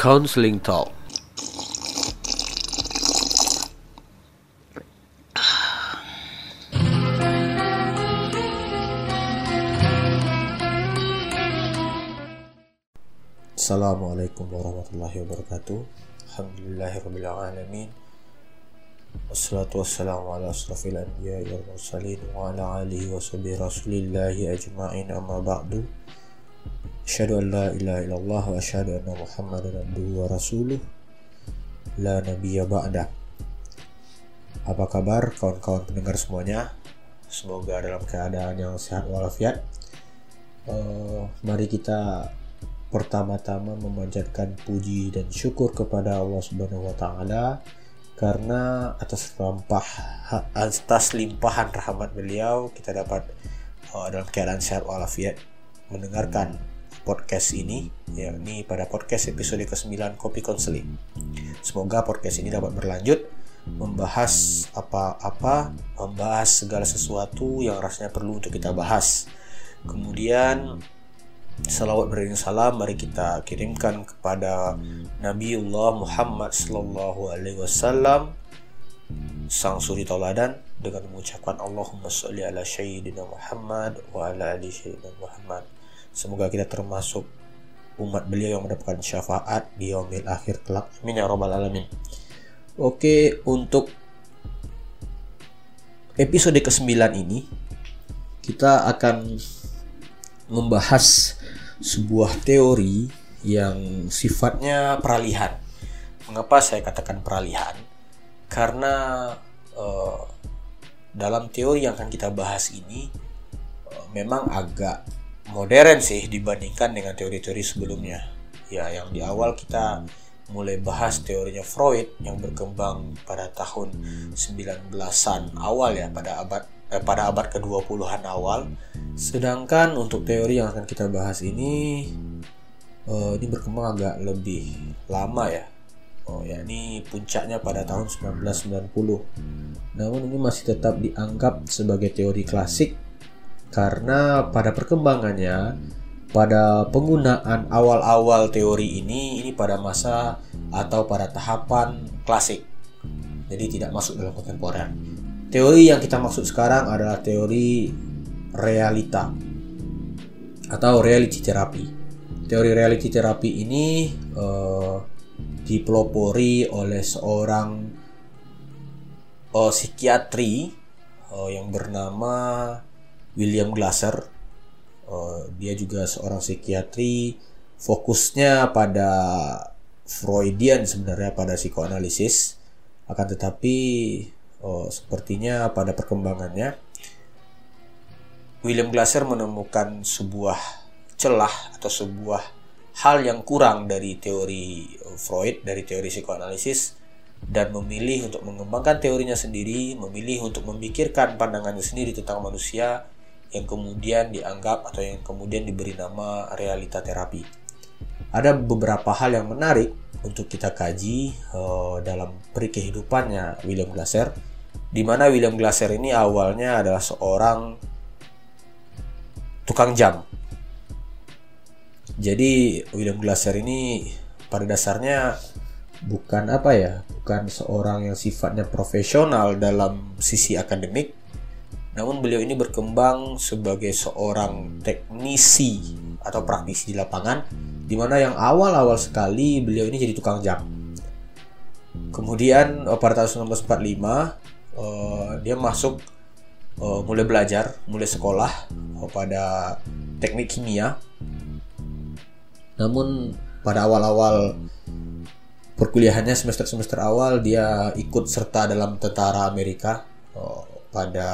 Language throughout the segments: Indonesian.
Counseling Talk. Assalamualaikum warahmatullahi wabarakatuh. Alhamdulillahirrabbilalamin. Wassalatu wassalamu ala asrafil wal mursalin Wa ala alihi wa sahbihi rasulillahi ajma'in. Amma ba'du An la ilaha illallah wa asyhadu anna muhammadan abduhu wa rasuluh. La nabiyya ba'da. Apa kabar kawan-kawan pendengar semuanya? Semoga dalam keadaan yang sehat walafiat. Uh, Mari kita pertama-tama memanjatkan puji dan syukur kepada Allah Subhanahu wa taala karena atas limpah atas limpahan rahmat beliau kita dapat uh, dalam keadaan sehat walafiat mendengarkan podcast ini yakni pada podcast episode ke-9 Kopi Konseling. Semoga podcast ini dapat berlanjut membahas apa-apa, membahas segala sesuatu yang rasanya perlu untuk kita bahas. Kemudian Salawat beriring salam mari kita kirimkan kepada Nabiullah Muhammad Sallallahu Alaihi Wasallam sang suri tauladan dengan mengucapkan Allahumma sholli ala Sayyidina Muhammad wa ala ali Sayyidina Muhammad. Semoga kita termasuk umat beliau yang mendapatkan syafaat di yaumil akhir kelak. Amin ya rabbal alamin. Oke, untuk episode ke-9 ini kita akan membahas sebuah teori yang sifatnya peralihan. Mengapa saya katakan peralihan? Karena uh, dalam teori yang akan kita bahas ini uh, memang agak modern sih dibandingkan dengan teori-teori sebelumnya. Ya, yang di awal kita mulai bahas teorinya Freud yang berkembang pada tahun 19-an awal ya pada abad eh, pada abad ke-20-an awal. Sedangkan untuk teori yang akan kita bahas ini eh, ini berkembang agak lebih lama ya. Oh, ya ini puncaknya pada tahun 1990. Namun ini masih tetap dianggap sebagai teori klasik karena pada perkembangannya pada penggunaan awal-awal teori ini ini pada masa atau pada tahapan klasik. Jadi tidak masuk dalam kontemporer. Teori yang kita maksud sekarang adalah teori realita atau reality therapy. Teori reality therapy ini uh, dipelopori oleh seorang uh, psikiatri uh, yang bernama William Glasser. Uh, dia juga seorang psikiatri fokusnya pada Freudian sebenarnya pada psikoanalisis akan tetapi oh, sepertinya pada perkembangannya William Glasser menemukan sebuah celah atau sebuah hal yang kurang dari teori Freud dari teori psikoanalisis dan memilih untuk mengembangkan teorinya sendiri, memilih untuk memikirkan pandangannya sendiri tentang manusia yang kemudian dianggap atau yang kemudian diberi nama realita terapi. Ada beberapa hal yang menarik untuk kita kaji uh, dalam peri kehidupannya William Glasser di mana William Glasser ini awalnya adalah seorang tukang jam. Jadi William Glasser ini pada dasarnya bukan apa ya, bukan seorang yang sifatnya profesional dalam sisi akademik, namun beliau ini berkembang sebagai seorang teknisi atau praktisi di lapangan, di mana yang awal-awal sekali beliau ini jadi tukang jam. Kemudian pada tahun 1945 uh, dia masuk uh, mulai belajar, mulai sekolah pada teknik kimia. Namun pada awal-awal perkuliahannya semester-semester awal dia ikut serta dalam tentara Amerika pada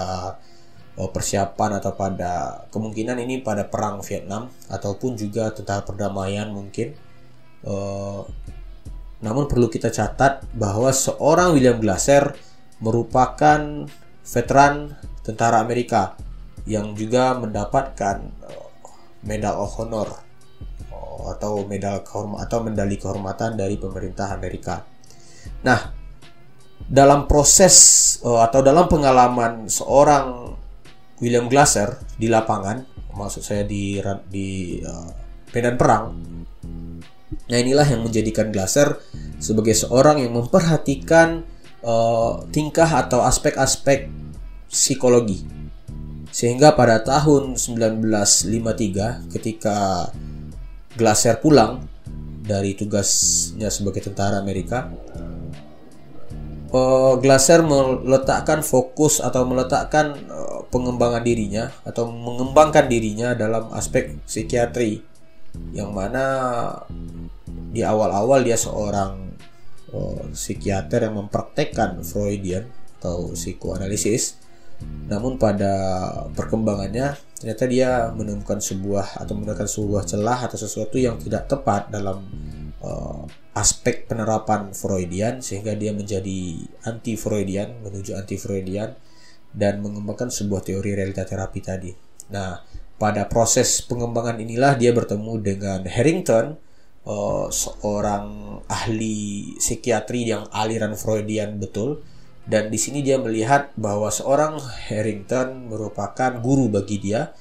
persiapan atau pada kemungkinan ini pada perang Vietnam ataupun juga tentara perdamaian mungkin. Uh, namun perlu kita catat bahwa seorang William Glasser merupakan veteran tentara Amerika yang juga mendapatkan uh, Medal of Honor uh, atau medal kehormatan atau medali kehormatan dari pemerintah Amerika. Nah, dalam proses atau dalam pengalaman seorang William Glasser di lapangan, maksud saya di di uh, medan perang, Nah inilah yang menjadikan Glaser sebagai seorang yang memperhatikan uh, tingkah atau aspek-aspek psikologi. Sehingga pada tahun 1953 ketika Glaser pulang dari tugasnya sebagai tentara Amerika, uh, Glaser meletakkan fokus atau meletakkan uh, pengembangan dirinya atau mengembangkan dirinya dalam aspek psikiatri. Yang mana di awal-awal dia seorang uh, psikiater yang mempraktekkan Freudian atau psikoanalisis. Namun pada perkembangannya ternyata dia menemukan sebuah atau menemukan sebuah celah atau sesuatu yang tidak tepat dalam uh, aspek penerapan Freudian sehingga dia menjadi anti Freudian menuju anti Freudian dan mengembangkan sebuah teori realita terapi tadi. Nah, pada proses pengembangan inilah dia bertemu dengan Harrington uh, seorang ahli psikiatri yang aliran Freudian betul dan di sini dia melihat bahwa seorang Harrington merupakan guru bagi dia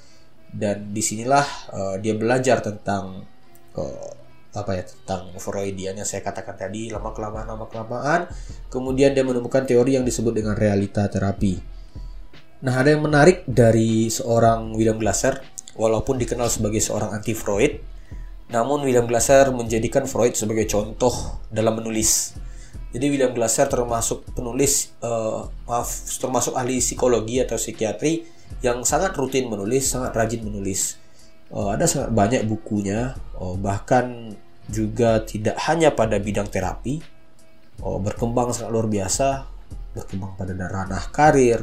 dan di sinilah uh, dia belajar tentang uh, apa ya tentang Freudian yang saya katakan tadi lama kelamaan lama kelamaan kemudian dia menemukan teori yang disebut dengan realita terapi nah ada yang menarik dari seorang William Glasser walaupun dikenal sebagai seorang anti Freud namun William Glasser menjadikan Freud sebagai contoh dalam menulis. Jadi William Glasser termasuk penulis, uh, maaf, termasuk ahli psikologi atau psikiatri yang sangat rutin menulis, sangat rajin menulis. Uh, ada sangat banyak bukunya, uh, bahkan juga tidak hanya pada bidang terapi, uh, berkembang sangat luar biasa, berkembang pada ranah karir,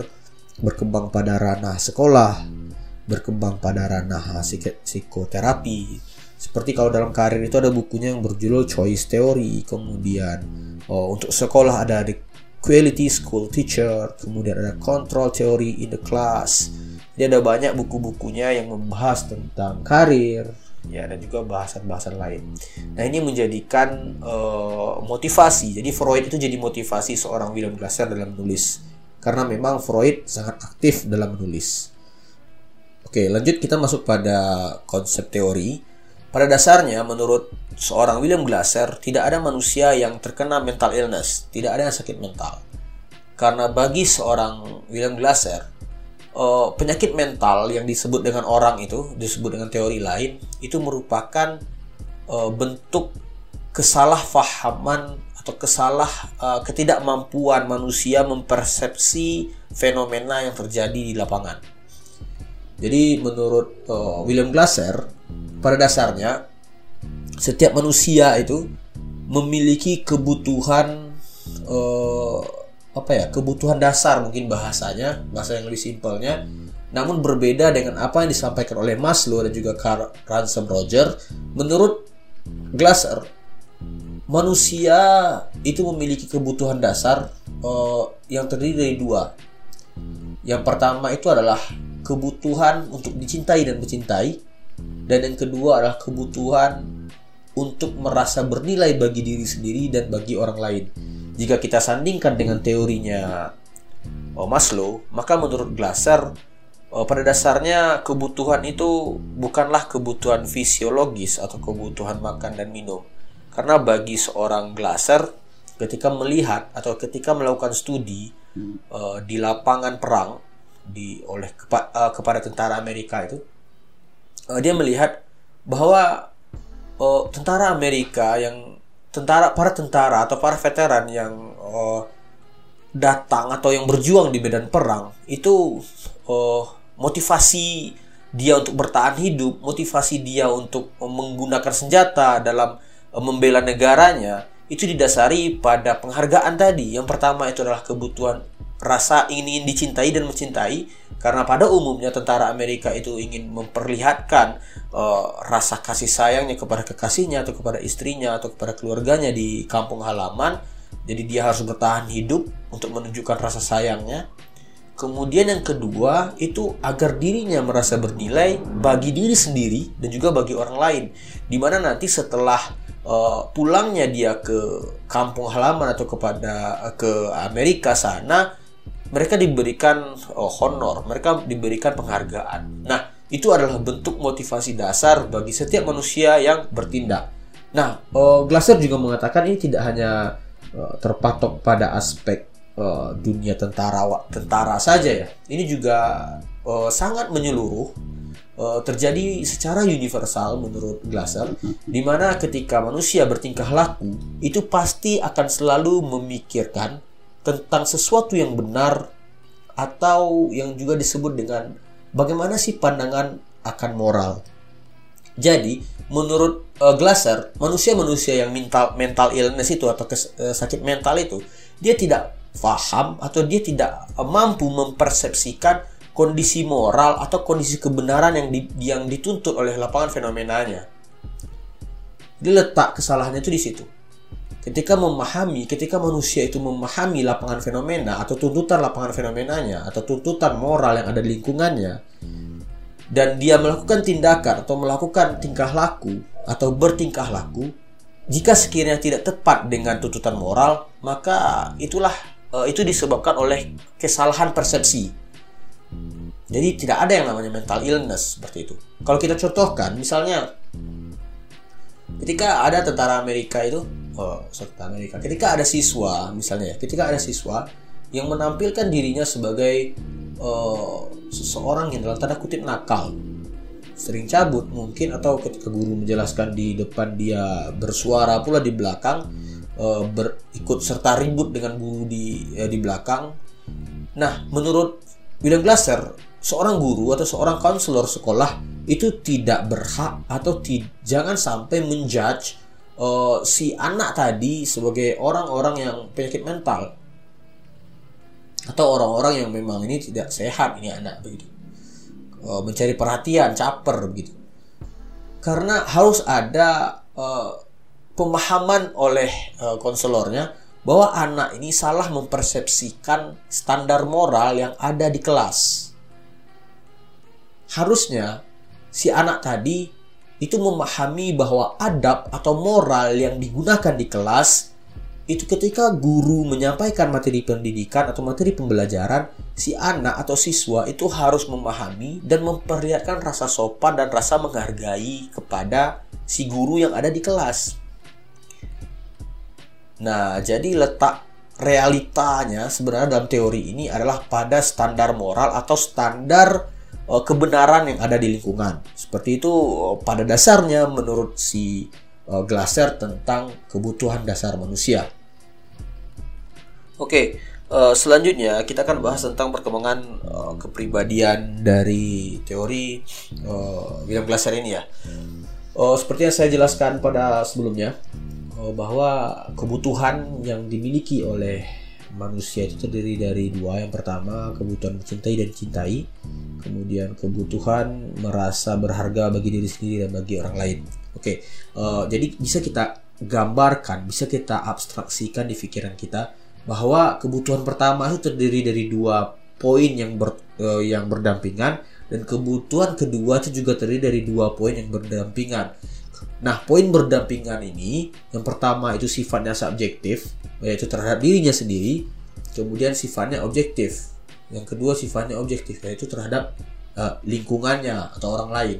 berkembang pada ranah sekolah, berkembang pada ranah psikoterapi, seperti kalau dalam karir itu ada bukunya yang berjudul Choice Theory, kemudian oh, untuk sekolah ada the Quality School Teacher, kemudian ada Control Theory in the Class. Jadi ada banyak buku-bukunya yang membahas tentang karir, ya dan juga bahasan-bahasan lain. Nah ini menjadikan uh, motivasi. Jadi Freud itu jadi motivasi seorang William Glasser dalam menulis karena memang Freud sangat aktif dalam menulis. Oke lanjut kita masuk pada konsep teori. Pada dasarnya, menurut seorang William Glasser, tidak ada manusia yang terkena mental illness, tidak ada yang sakit mental. Karena bagi seorang William Glasser, uh, penyakit mental yang disebut dengan orang itu, disebut dengan teori lain, itu merupakan uh, bentuk kesalahfahaman atau kesalah uh, ketidakmampuan manusia mempersepsi fenomena yang terjadi di lapangan. Jadi menurut uh, William Glasser, pada dasarnya setiap manusia itu memiliki kebutuhan uh, apa ya kebutuhan dasar mungkin bahasanya bahasa yang lebih simpelnya. Namun berbeda dengan apa yang disampaikan oleh Maslow dan juga Carl Ransom Roger menurut Glasser manusia itu memiliki kebutuhan dasar uh, yang terdiri dari dua. Yang pertama itu adalah kebutuhan untuk dicintai dan mencintai dan yang kedua adalah kebutuhan untuk merasa bernilai bagi diri sendiri dan bagi orang lain. Jika kita sandingkan dengan teorinya oh, Maslow, maka menurut Glasser oh, pada dasarnya kebutuhan itu bukanlah kebutuhan fisiologis atau kebutuhan makan dan minum. Karena bagi seorang Glasser ketika melihat atau ketika melakukan studi uh, di lapangan perang di oleh kepa, uh, kepada tentara Amerika itu uh, dia melihat bahwa tentara Amerika yang tentara para tentara atau para veteran yang uh, datang atau yang berjuang di medan perang itu uh, motivasi dia untuk bertahan hidup, motivasi dia untuk menggunakan senjata dalam uh, membela negaranya itu didasari pada penghargaan tadi. Yang pertama itu adalah kebutuhan rasa ingin dicintai dan mencintai karena pada umumnya tentara Amerika itu ingin memperlihatkan uh, rasa kasih sayangnya kepada kekasihnya atau kepada istrinya atau kepada keluarganya di kampung halaman. Jadi dia harus bertahan hidup untuk menunjukkan rasa sayangnya. Kemudian yang kedua itu agar dirinya merasa bernilai bagi diri sendiri dan juga bagi orang lain. Di mana nanti setelah uh, pulangnya dia ke kampung halaman atau kepada ke Amerika sana mereka diberikan oh, honor, mereka diberikan penghargaan. Nah, itu adalah bentuk motivasi dasar bagi setiap manusia yang bertindak. Nah, uh, Glaser juga mengatakan ini tidak hanya uh, terpatok pada aspek uh, dunia tentara tentara saja ya. Ini juga uh, sangat menyeluruh terjadi secara universal menurut Glaser di mana ketika manusia bertingkah laku itu pasti akan selalu memikirkan tentang sesuatu yang benar atau yang juga disebut dengan bagaimana sih pandangan akan moral. Jadi, menurut uh, Glaser, manusia-manusia yang mental mental illness itu atau kes, uh, sakit mental itu, dia tidak paham atau dia tidak uh, mampu mempersepsikan kondisi moral atau kondisi kebenaran yang di, yang dituntut oleh lapangan fenomenanya. Dia letak kesalahannya itu di situ. Ketika memahami, ketika manusia itu memahami lapangan fenomena atau tuntutan lapangan fenomenanya atau tuntutan moral yang ada di lingkungannya, dan dia melakukan tindakan atau melakukan tingkah laku atau bertingkah laku jika sekiranya tidak tepat dengan tuntutan moral maka itulah uh, itu disebabkan oleh kesalahan persepsi. Jadi tidak ada yang namanya mental illness seperti itu. Kalau kita contohkan misalnya ketika ada tentara Amerika itu oh tentara Amerika. Ketika ada siswa misalnya ketika ada siswa yang menampilkan dirinya sebagai uh, seseorang yang dalam tanda kutip nakal sering cabut mungkin atau ketika guru menjelaskan di depan dia bersuara pula di belakang uh, berikut serta ribut dengan guru di uh, di belakang. Nah menurut William Glasser seorang guru atau seorang konselor sekolah itu tidak berhak atau ti jangan sampai menjudge uh, si anak tadi sebagai orang-orang yang penyakit mental atau orang-orang yang memang ini tidak sehat ini anak begitu. Uh, mencari perhatian caper begitu. Karena harus ada uh, pemahaman oleh uh, konselornya bahwa anak ini salah mempersepsikan standar moral yang ada di kelas. Harusnya si anak tadi itu memahami bahwa adab atau moral yang digunakan di kelas itu ketika guru menyampaikan materi pendidikan atau materi pembelajaran, si anak atau siswa itu harus memahami dan memperlihatkan rasa sopan dan rasa menghargai kepada si guru yang ada di kelas. Nah, jadi letak realitanya sebenarnya dalam teori ini adalah pada standar moral atau standar kebenaran yang ada di lingkungan. Seperti itu uh, pada dasarnya menurut si uh, Glaser tentang kebutuhan dasar manusia. Oke, selanjutnya kita akan bahas tentang perkembangan kepribadian dari teori William Glaser ini ya. Seperti yang saya jelaskan pada sebelumnya bahwa kebutuhan yang dimiliki oleh manusia itu terdiri dari dua. Yang pertama kebutuhan mencintai dan cintai, kemudian kebutuhan merasa berharga bagi diri sendiri dan bagi orang lain. Oke, uh, jadi bisa kita gambarkan, bisa kita abstraksikan di pikiran kita bahwa kebutuhan pertama itu terdiri dari dua poin yang ber, uh, yang berdampingan dan kebutuhan kedua itu juga terdiri dari dua poin yang berdampingan. Nah, poin berdampingan ini yang pertama itu sifatnya subjektif, yaitu terhadap dirinya sendiri, kemudian sifatnya objektif. Yang kedua sifatnya objektif, yaitu terhadap uh, lingkungannya atau orang lain.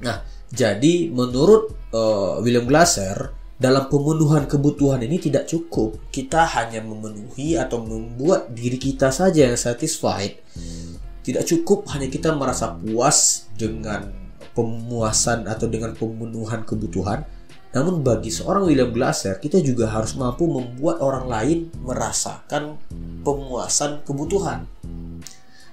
Nah, jadi menurut uh, William Glasser, dalam pemenuhan kebutuhan ini tidak cukup. Kita hanya memenuhi atau membuat diri kita saja yang satisfied. Tidak cukup hanya kita merasa puas dengan pemuasan atau dengan pemenuhan kebutuhan. Namun bagi seorang William Glasser, kita juga harus mampu membuat orang lain merasakan pemuasan kebutuhan.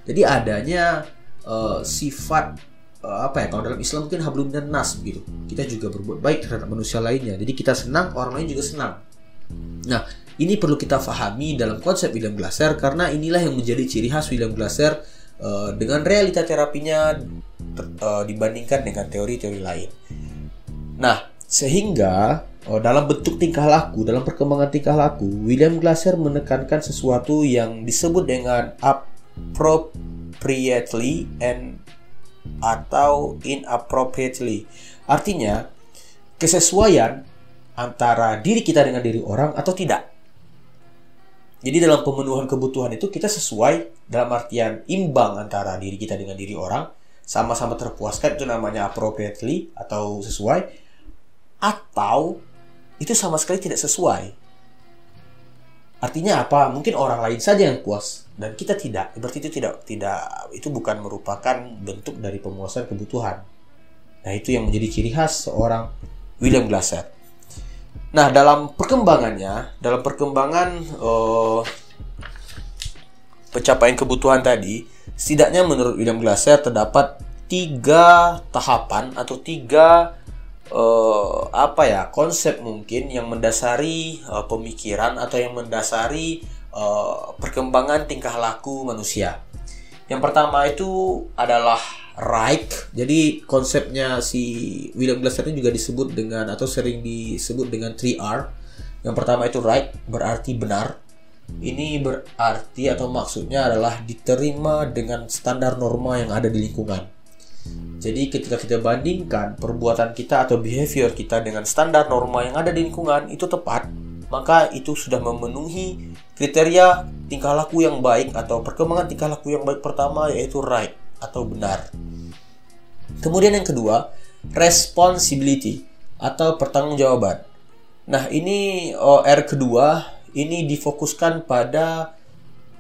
Jadi adanya uh, sifat uh, apa ya kalau dalam Islam mungkin hablum dan nas gitu kita juga berbuat baik terhadap manusia lainnya jadi kita senang orang lain juga senang nah ini perlu kita fahami dalam konsep William Glasser karena inilah yang menjadi ciri khas William Glasser uh, dengan realita terapinya uh, dibandingkan dengan teori-teori lain nah sehingga uh, dalam bentuk tingkah laku dalam perkembangan tingkah laku William Glasser menekankan sesuatu yang disebut dengan appropriately and atau inappropriately. Artinya, kesesuaian antara diri kita dengan diri orang atau tidak. Jadi dalam pemenuhan kebutuhan itu kita sesuai dalam artian imbang antara diri kita dengan diri orang, sama-sama terpuaskan itu namanya appropriately atau sesuai. atau itu sama sekali tidak sesuai. Artinya apa? Mungkin orang lain saja yang puas dan kita tidak. Berarti itu tidak tidak itu bukan merupakan bentuk dari pemuasan kebutuhan. Nah, itu yang menjadi ciri khas seorang William Glasser. Nah, dalam perkembangannya, dalam perkembangan uh, pencapaian kebutuhan tadi, setidaknya menurut William Glasser terdapat tiga tahapan atau tiga uh, apa ya konsep mungkin yang mendasari uh, pemikiran atau yang mendasari uh, perkembangan tingkah laku manusia. Yang pertama itu adalah right. Jadi konsepnya si William Glasser ini juga disebut dengan atau sering disebut dengan 3R. Yang pertama itu right berarti benar. Ini berarti atau maksudnya adalah diterima dengan standar norma yang ada di lingkungan. Jadi ketika kita bandingkan perbuatan kita atau behavior kita dengan standar norma yang ada di lingkungan itu tepat, maka itu sudah memenuhi kriteria tingkah laku yang baik atau perkembangan tingkah laku yang baik pertama yaitu right atau benar. Kemudian yang kedua, responsibility atau pertanggungjawaban. Nah, ini OR kedua ini difokuskan pada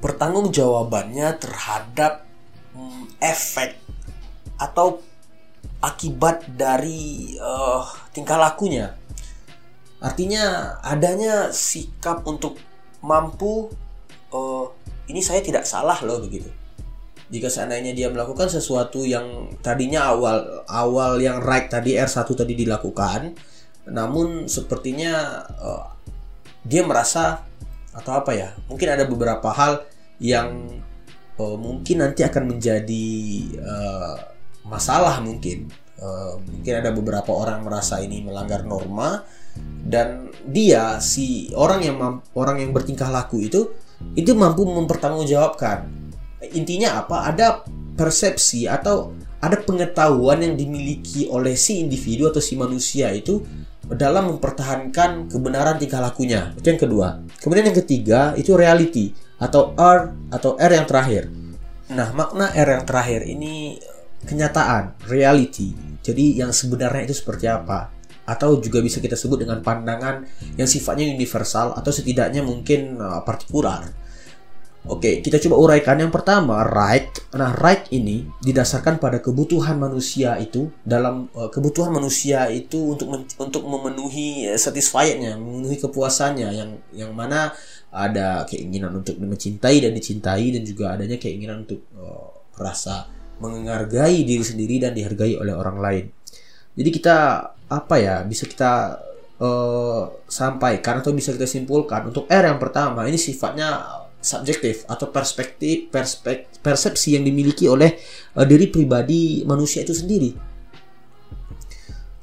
pertanggungjawabannya terhadap hmm, efek atau akibat dari uh, tingkah lakunya. Artinya adanya sikap untuk mampu uh, ini saya tidak salah loh begitu. Jika seandainya dia melakukan sesuatu yang tadinya awal awal yang right tadi R1 tadi dilakukan, namun sepertinya uh, dia merasa atau apa ya? Mungkin ada beberapa hal yang uh, mungkin nanti akan menjadi uh, masalah mungkin uh, mungkin ada beberapa orang merasa ini melanggar norma dan dia si orang yang orang yang bertingkah laku itu itu mampu mempertanggungjawabkan intinya apa ada persepsi atau ada pengetahuan yang dimiliki oleh si individu atau si manusia itu dalam mempertahankan kebenaran tingkah lakunya itu yang kedua kemudian yang ketiga itu reality atau R atau R yang terakhir nah makna R yang terakhir ini kenyataan, reality. Jadi yang sebenarnya itu seperti apa? Atau juga bisa kita sebut dengan pandangan yang sifatnya universal atau setidaknya mungkin uh, partikular. Oke, kita coba uraikan. Yang pertama, right. Nah, right ini didasarkan pada kebutuhan manusia itu dalam uh, kebutuhan manusia itu untuk untuk memenuhi uh, satisfiednya, memenuhi kepuasannya yang yang mana ada keinginan untuk mencintai dan dicintai dan juga adanya keinginan untuk uh, rasa menghargai diri sendiri dan dihargai oleh orang lain. Jadi kita apa ya bisa kita uh, sampaikan atau bisa kita simpulkan untuk R yang pertama ini sifatnya subjektif atau perspektif perspek, persepsi yang dimiliki oleh uh, diri pribadi manusia itu sendiri.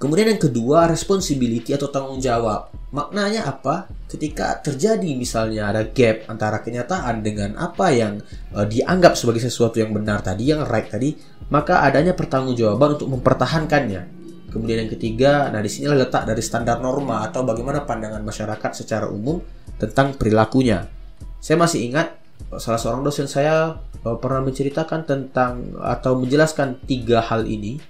Kemudian yang kedua, responsibility atau tanggung jawab. Maknanya apa? Ketika terjadi misalnya ada gap antara kenyataan dengan apa yang uh, dianggap sebagai sesuatu yang benar tadi, yang right tadi, maka adanya pertanggungjawaban untuk mempertahankannya. Kemudian yang ketiga, nah di sinilah letak dari standar norma atau bagaimana pandangan masyarakat secara umum tentang perilakunya. Saya masih ingat salah seorang dosen saya uh, pernah menceritakan tentang atau menjelaskan tiga hal ini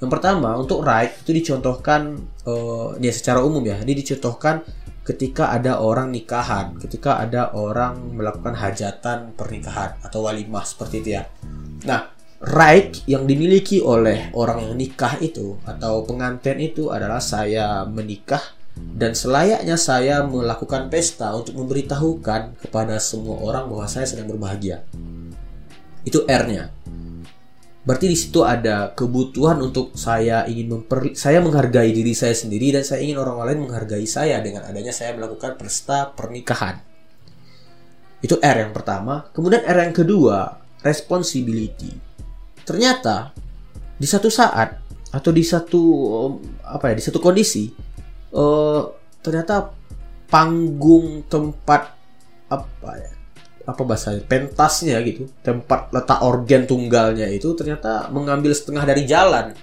yang pertama untuk right itu dicontohkan uh, ya secara umum ya, ini dicontohkan ketika ada orang nikahan, ketika ada orang melakukan hajatan pernikahan atau walimah seperti itu ya. Nah, right yang dimiliki oleh orang yang nikah itu atau pengantin itu adalah saya menikah dan selayaknya saya melakukan pesta untuk memberitahukan kepada semua orang bahwa saya sedang berbahagia. Itu R-nya. Berarti di situ ada kebutuhan untuk saya ingin memper saya menghargai diri saya sendiri dan saya ingin orang lain menghargai saya dengan adanya saya melakukan pesta pernikahan. Itu R yang pertama. Kemudian R yang kedua, responsibility. Ternyata di satu saat atau di satu apa ya, di satu kondisi uh, ternyata panggung tempat apa ya? Apa bahasanya? Pentasnya gitu. Tempat letak organ tunggalnya itu ternyata mengambil setengah dari jalan.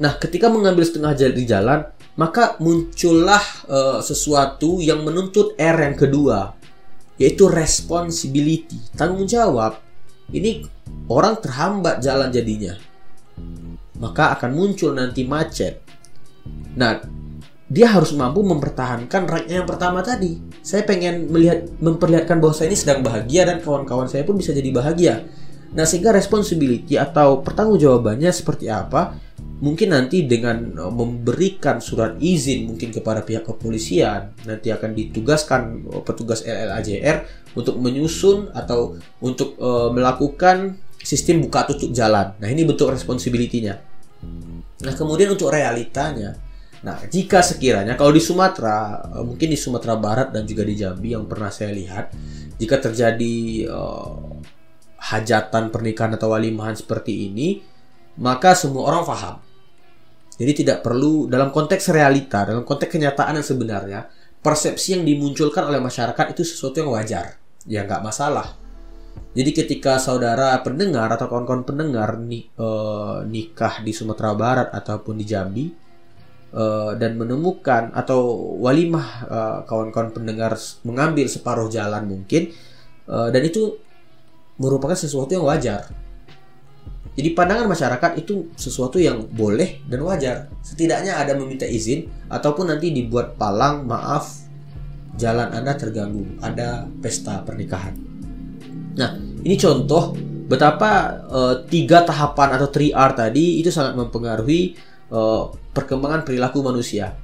Nah ketika mengambil setengah dari jalan maka muncullah uh, sesuatu yang menuntut R yang kedua yaitu responsibility tanggung jawab. Ini orang terhambat jalan jadinya. Maka akan muncul nanti macet Nah, dia harus mampu mempertahankan ranknya yang pertama tadi. Saya pengen melihat memperlihatkan bahwa saya ini sedang bahagia dan kawan-kawan saya pun bisa jadi bahagia. Nah, sehingga responsibility atau pertanggungjawabannya seperti apa? Mungkin nanti dengan e, memberikan surat izin mungkin kepada pihak kepolisian, nanti akan ditugaskan e, petugas LLAJR untuk menyusun atau untuk uh, melakukan sistem buka tutup jalan. Nah, ini bentuk responsibility-nya. Nah, kemudian untuk realitanya, Nah, jika sekiranya kalau di Sumatera, eh, mungkin di Sumatera Barat dan juga di Jambi yang pernah saya lihat, jika terjadi uh, hajatan pernikahan atau walimahan seperti ini, maka semua orang paham. Jadi tidak perlu dalam konteks realita, dalam konteks kenyataan yang sebenarnya, persepsi yang dimunculkan oleh masyarakat itu sesuatu yang wajar. Ya nggak masalah. Jadi ketika saudara pendengar atau kawan-kawan pendengar nih, uh, nikah di Sumatera Barat ataupun di Jambi, uh, dan menemukan atau walimah uh, kawan-kawan pendengar mengambil separuh jalan mungkin uh, dan itu merupakan sesuatu yang wajar. Jadi pandangan masyarakat itu sesuatu yang boleh dan wajar. Setidaknya ada meminta izin ataupun nanti dibuat palang maaf jalan Anda terganggu, ada pesta pernikahan. Nah, ini contoh betapa uh, tiga tahapan atau 3R tadi itu sangat mempengaruhi uh, perkembangan perilaku manusia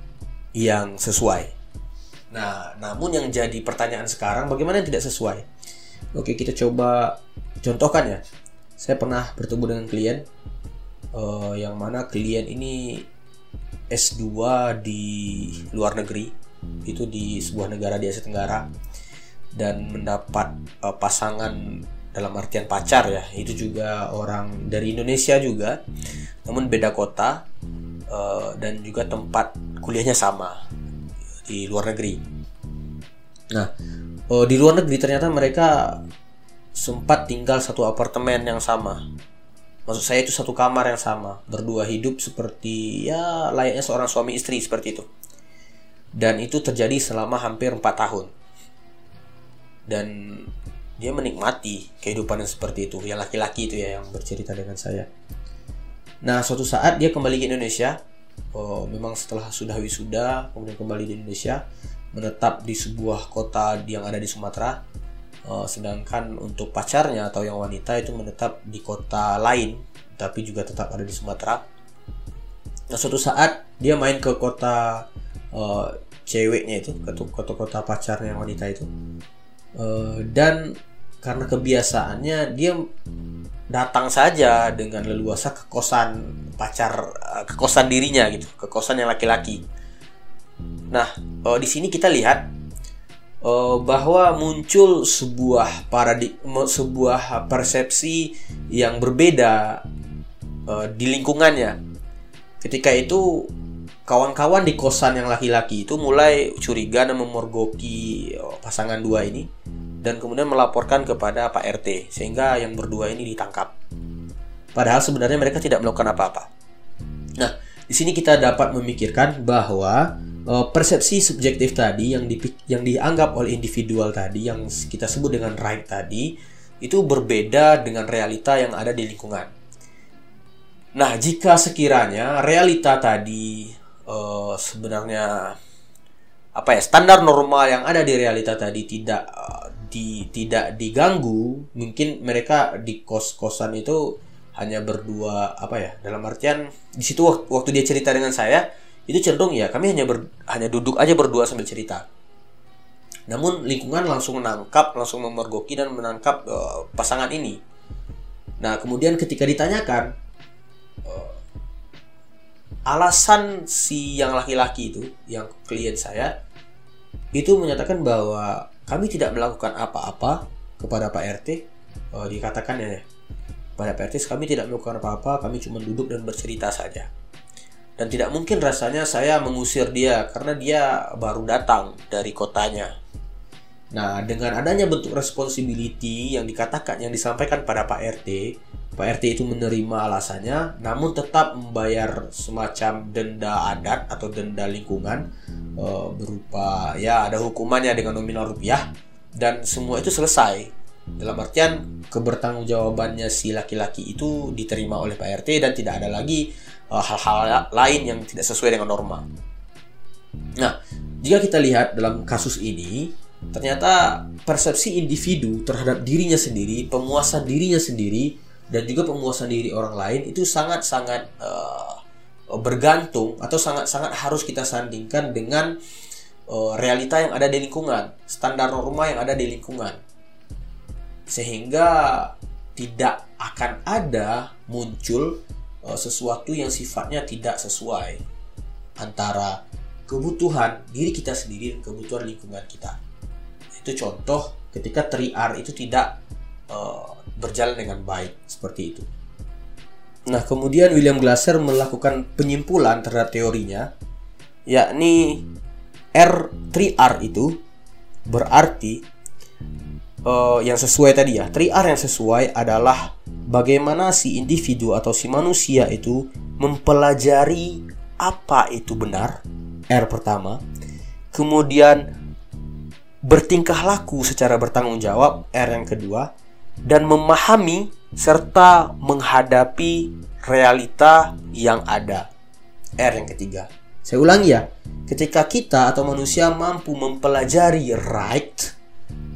yang sesuai. Nah, namun yang jadi pertanyaan sekarang bagaimana yang tidak sesuai? Oke, kita coba contohkan ya. Saya pernah bertemu dengan klien uh, yang mana klien ini S2 di luar negeri, itu di sebuah negara di Asia Tenggara dan mendapat uh, pasangan dalam artian pacar ya itu juga orang dari Indonesia juga namun beda kota uh, dan juga tempat kuliahnya sama di luar negeri. Nah, uh, di luar negeri ternyata mereka sempat tinggal satu apartemen yang sama. Maksud saya itu satu kamar yang sama, berdua hidup seperti ya layaknya seorang suami istri seperti itu. Dan itu terjadi selama hampir 4 tahun. Dan dia menikmati kehidupan yang seperti itu, yang laki-laki itu ya yang bercerita dengan saya. Nah, suatu saat dia kembali ke Indonesia. Oh, memang setelah sudah wisuda, kemudian kembali di Indonesia, menetap di sebuah kota yang ada di Sumatera. Oh, sedangkan untuk pacarnya atau yang wanita itu menetap di kota lain, tapi juga tetap ada di Sumatera. Nah, suatu saat dia main ke kota uh, ceweknya itu, ke kota-kota pacarnya yang wanita itu. Uh, dan karena kebiasaannya dia datang saja dengan leluasa ke kosan pacar eh, ke kosan dirinya gitu ke kosan yang laki-laki. Nah uh, di sini kita lihat bahwa muncul sebuah paradigma sebuah persepsi yang berbeda di lingkungannya. Ketika itu kawan-kawan di kosan yang laki-laki itu mulai curiga dan memorgoki pasangan dua ini dan kemudian melaporkan kepada Pak RT sehingga yang berdua ini ditangkap. Padahal sebenarnya mereka tidak melakukan apa-apa. Nah, di sini kita dapat memikirkan bahwa uh, persepsi subjektif tadi yang di, yang dianggap oleh individual tadi yang kita sebut dengan right tadi itu berbeda dengan realita yang ada di lingkungan. Nah, jika sekiranya realita tadi uh, sebenarnya apa ya standar normal yang ada di realita tadi tidak uh, di tidak diganggu mungkin mereka di kos kosan itu hanya berdua apa ya dalam artian di situ waktu, waktu dia cerita dengan saya itu cenderung ya kami hanya ber, hanya duduk aja berdua sambil cerita. Namun lingkungan langsung menangkap langsung memergoki dan menangkap uh, pasangan ini. Nah kemudian ketika ditanyakan uh, alasan si yang laki-laki itu yang klien saya itu menyatakan bahwa kami tidak melakukan apa-apa kepada Pak RT. Oh, dikatakan ya, pada Pak RT kami tidak melakukan apa-apa, kami cuma duduk dan bercerita saja. Dan tidak mungkin rasanya saya mengusir dia karena dia baru datang dari kotanya. Nah, dengan adanya bentuk responsibility yang dikatakan, yang disampaikan pada Pak RT, Pak RT itu menerima alasannya, namun tetap membayar semacam denda adat atau denda lingkungan uh, berupa ya ada hukumannya dengan nominal rupiah dan semua itu selesai. Dalam artian kebertanggungjawabannya si laki-laki itu diterima oleh Pak RT dan tidak ada lagi uh, hal-hal lain yang tidak sesuai dengan norma. Nah, jika kita lihat dalam kasus ini, ternyata persepsi individu terhadap dirinya sendiri, pemuasan dirinya sendiri, dan juga pemuasan diri orang lain itu sangat-sangat uh, bergantung atau sangat-sangat harus kita sandingkan dengan uh, realita yang ada di lingkungan, standar norma yang ada di lingkungan, sehingga tidak akan ada muncul uh, sesuatu yang sifatnya tidak sesuai antara kebutuhan diri kita sendiri dan kebutuhan lingkungan kita itu contoh ketika 3R itu tidak uh, berjalan dengan baik seperti itu. Nah, kemudian William Glasser melakukan penyimpulan terhadap teorinya, yakni R 3R itu berarti uh, yang sesuai tadi ya. 3R yang sesuai adalah bagaimana si individu atau si manusia itu mempelajari apa itu benar. R pertama. Kemudian bertingkah laku secara bertanggung jawab R yang kedua dan memahami serta menghadapi realita yang ada R yang ketiga. Saya ulangi ya ketika kita atau manusia mampu mempelajari right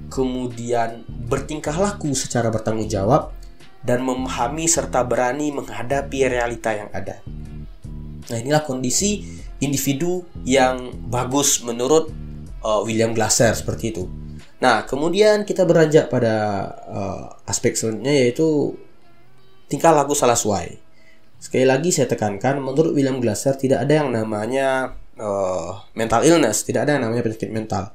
kemudian bertingkah laku secara bertanggung jawab dan memahami serta berani menghadapi realita yang ada. Nah inilah kondisi individu yang bagus menurut uh, William Glasser seperti itu. Nah, kemudian kita beranjak pada uh, aspek selanjutnya yaitu tingkah laku salah suai. Sekali lagi saya tekankan, menurut William Glasser tidak ada yang namanya uh, mental illness, tidak ada yang namanya penyakit mental.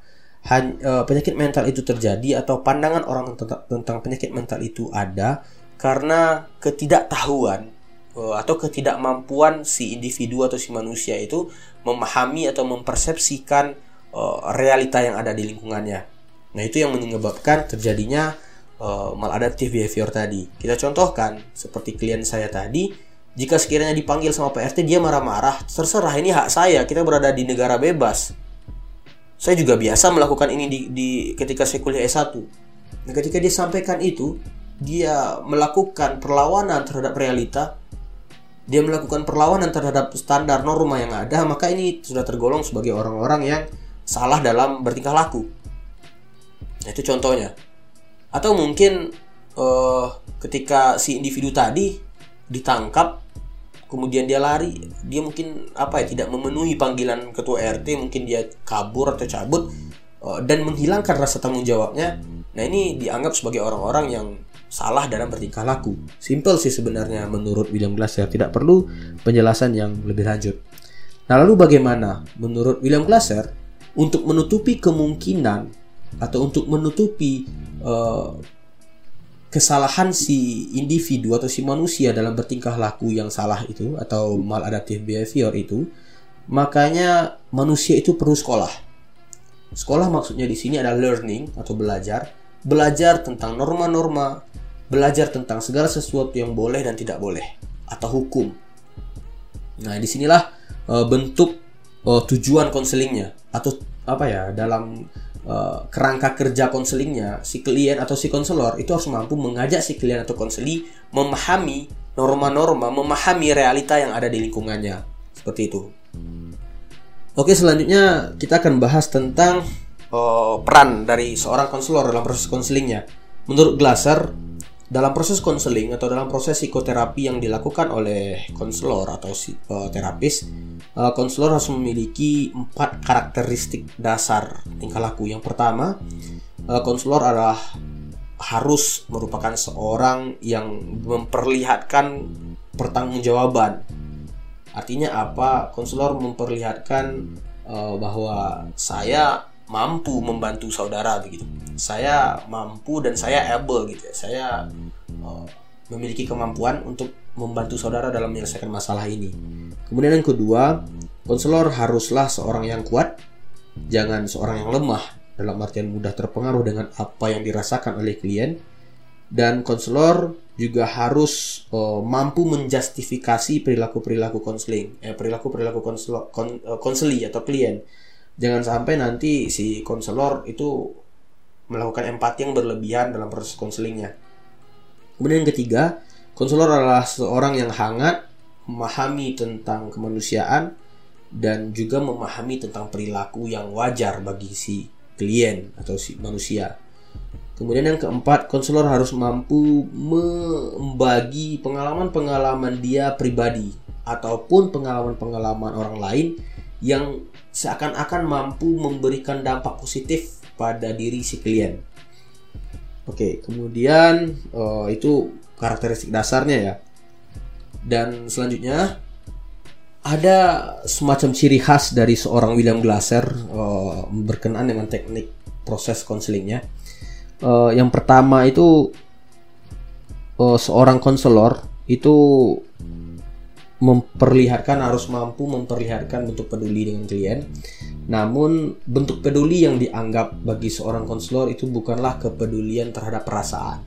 Han, uh, penyakit mental itu terjadi atau pandangan orang tentang, tentang penyakit mental itu ada karena ketidaktahuan atau ketidakmampuan si individu atau si manusia itu memahami atau mempersepsikan uh, realita yang ada di lingkungannya. Nah, itu yang menyebabkan terjadinya uh, maladaptive behavior tadi. Kita contohkan seperti klien saya tadi, jika sekiranya dipanggil sama PRT dia marah-marah, terserah ini hak saya, kita berada di negara bebas. Saya juga biasa melakukan ini di, di ketika saya kuliah S1. Nah, ketika dia sampaikan itu, dia melakukan perlawanan terhadap realita, dia melakukan perlawanan terhadap standar norma yang ada, maka ini sudah tergolong sebagai orang-orang yang salah dalam bertingkah laku. Nah, itu contohnya. Atau mungkin uh, ketika si individu tadi ditangkap, kemudian dia lari, dia mungkin apa ya tidak memenuhi panggilan ketua RT, mungkin dia kabur atau cabut uh, dan menghilangkan rasa tanggung jawabnya. Nah ini dianggap sebagai orang-orang yang salah dalam bertingkah laku. Simple sih sebenarnya menurut William Glasser, tidak perlu penjelasan yang lebih lanjut. Nah lalu bagaimana menurut William Glasser untuk menutupi kemungkinan atau untuk menutupi uh, kesalahan si individu atau si manusia dalam bertingkah laku yang salah itu atau maladaptive behavior itu makanya manusia itu perlu sekolah. Sekolah maksudnya di sini adalah learning atau belajar. Belajar tentang norma-norma belajar tentang segala sesuatu yang boleh dan tidak boleh atau hukum. Nah di sinilah uh, bentuk uh, tujuan konselingnya atau apa ya dalam uh, kerangka kerja konselingnya si klien atau si konselor itu harus mampu mengajak si klien atau konseli memahami norma-norma, memahami realita yang ada di lingkungannya. Seperti itu. Oke, selanjutnya kita akan bahas tentang uh, peran dari seorang konselor dalam proses konselingnya. Menurut Glasser, dalam proses konseling atau dalam proses psikoterapi yang dilakukan oleh konselor atau terapis, eh, konselor harus memiliki empat karakteristik dasar tingkah laku. Yang pertama, eh, konselor adalah harus merupakan seorang yang memperlihatkan pertanggungjawaban. Artinya apa? Konselor memperlihatkan uh, bahwa saya mampu membantu saudara begitu. Saya mampu dan saya able gitu ya. Saya uh, memiliki kemampuan untuk membantu saudara dalam menyelesaikan masalah ini. Kemudian yang kedua, konselor haruslah seorang yang kuat, jangan seorang yang lemah dalam artian mudah terpengaruh dengan apa yang dirasakan oleh klien. Dan konselor juga harus uh, mampu menjustifikasi perilaku-perilaku konseling, eh, perilaku-perilaku konseli atau klien jangan sampai nanti si konselor itu melakukan empati yang berlebihan dalam proses konselingnya. Kemudian yang ketiga, konselor adalah seorang yang hangat, memahami tentang kemanusiaan dan juga memahami tentang perilaku yang wajar bagi si klien atau si manusia. Kemudian yang keempat, konselor harus mampu membagi pengalaman-pengalaman dia pribadi ataupun pengalaman-pengalaman orang lain yang seakan-akan mampu memberikan dampak positif pada diri si klien. Oke, kemudian uh, itu karakteristik dasarnya ya. Dan selanjutnya ada semacam ciri khas dari seorang William Glasser uh, berkenaan dengan teknik proses konselingnya. Uh, yang pertama itu uh, seorang konselor itu memperlihatkan harus mampu memperlihatkan bentuk peduli dengan klien. Namun bentuk peduli yang dianggap bagi seorang konselor itu bukanlah kepedulian terhadap perasaan.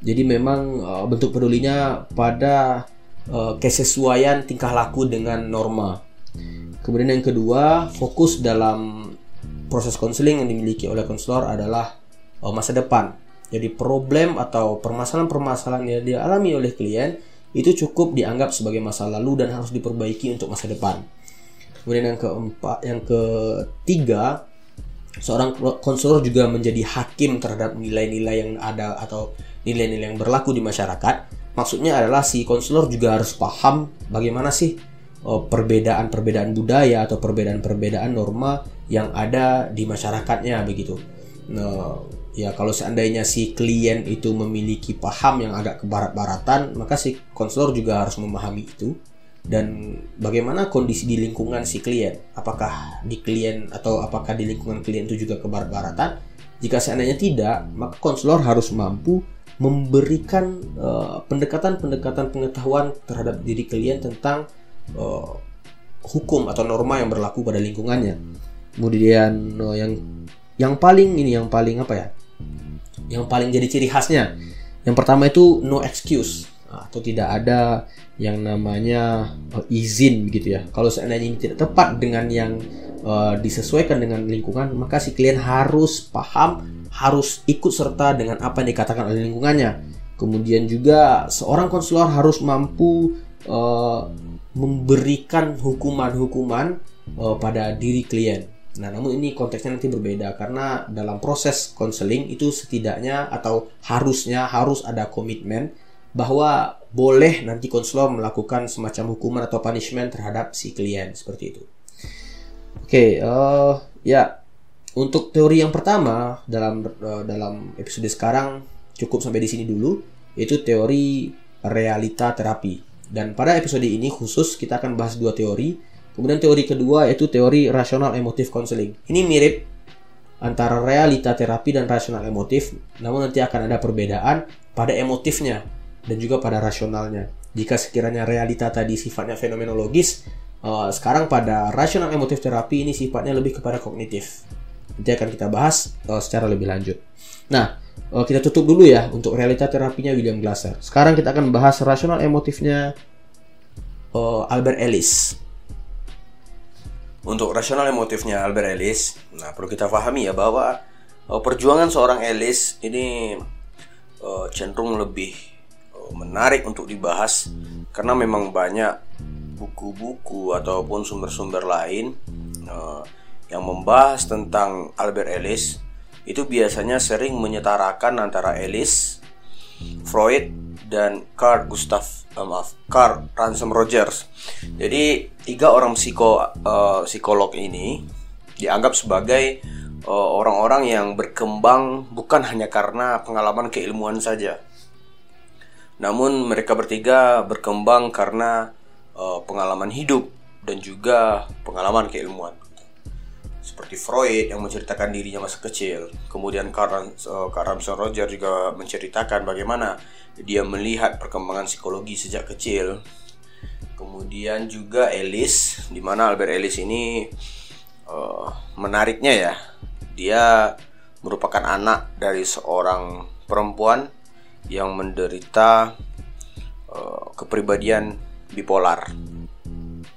Jadi memang uh, bentuk pedulinya pada uh, kesesuaian tingkah laku dengan norma. Kemudian yang kedua, fokus dalam proses konseling yang dimiliki oleh konselor adalah uh, masa depan. Jadi problem atau permasalahan-permasalahan yang dialami oleh klien itu cukup dianggap sebagai masa lalu dan harus diperbaiki untuk masa depan. Kemudian yang keempat, yang ketiga, seorang konselor juga menjadi hakim terhadap nilai-nilai yang ada atau nilai-nilai yang berlaku di masyarakat. Maksudnya adalah si konselor juga harus paham bagaimana sih oh, perbedaan-perbedaan budaya atau perbedaan-perbedaan norma yang ada di masyarakatnya begitu. Nah, ya kalau seandainya si klien itu memiliki paham yang agak kebarat-baratan maka si konselor juga harus memahami itu. Dan bagaimana kondisi di lingkungan si klien? Apakah di klien atau apakah di lingkungan klien itu juga kebarat-baratan? Jika seandainya tidak maka konselor harus mampu memberikan eh, pendekatan-pendekatan uh, pengetahuan terhadap diri klien tentang uh, hukum atau norma yang berlaku pada lingkungannya. Kemudian uh, yang yang paling ini yang paling apa ya yang paling jadi ciri khasnya. Yang pertama itu no excuse atau tidak ada yang namanya uh, izin gitu ya. Kalau seandainya ini tidak tepat dengan yang uh, disesuaikan dengan lingkungan, maka si klien harus paham, harus ikut serta dengan apa yang dikatakan oleh lingkungannya. Kemudian juga seorang konselor harus mampu uh, memberikan hukuman-hukuman uh, pada diri klien Nah, namun ini konteksnya nanti berbeda karena dalam proses konseling itu setidaknya atau harusnya harus ada komitmen bahwa boleh nanti konselor melakukan semacam hukuman atau punishment terhadap si klien seperti itu. Oke, okay, uh, eh, ya untuk teori yang pertama dalam uh, dalam episode sekarang cukup sampai di sini dulu yaitu teori realita terapi. Dan pada episode ini khusus kita akan bahas dua teori Kemudian teori kedua yaitu teori rasional emotif counseling. Ini mirip antara realita terapi dan rasional emotif, namun nanti akan ada perbedaan pada emotifnya dan juga pada rasionalnya. Jika sekiranya realita tadi sifatnya fenomenologis, uh, sekarang pada rasional emotif terapi ini sifatnya lebih kepada kognitif. Nanti akan kita bahas uh, secara lebih lanjut. Nah, uh, kita tutup dulu ya untuk realita terapinya William Glasser. Sekarang kita akan bahas rasional emotifnya Albert Ellis. Untuk rasional emotifnya Albert Ellis, nah perlu kita pahami ya bahwa uh, perjuangan seorang Ellis ini uh, cenderung lebih uh, menarik untuk dibahas karena memang banyak buku-buku ataupun sumber-sumber lain uh, yang membahas tentang Albert Ellis. Itu biasanya sering menyetarakan antara Ellis, Freud, dan Carl Gustav uh, maaf Carl Ransom Rogers. Jadi tiga orang psiko uh, psikolog ini dianggap sebagai uh, orang-orang uh, yang berkembang bukan hanya karena pengalaman keilmuan saja. Namun mereka bertiga berkembang karena uh, pengalaman hidup dan juga pengalaman keilmuan. Seperti Freud yang menceritakan dirinya masa kecil, kemudian Carl, uh, Carl Ransom Rogers juga menceritakan bagaimana dia melihat perkembangan psikologi sejak kecil kemudian juga Ellis di mana Albert Ellis ini uh, menariknya ya dia merupakan anak dari seorang perempuan yang menderita uh, kepribadian bipolar.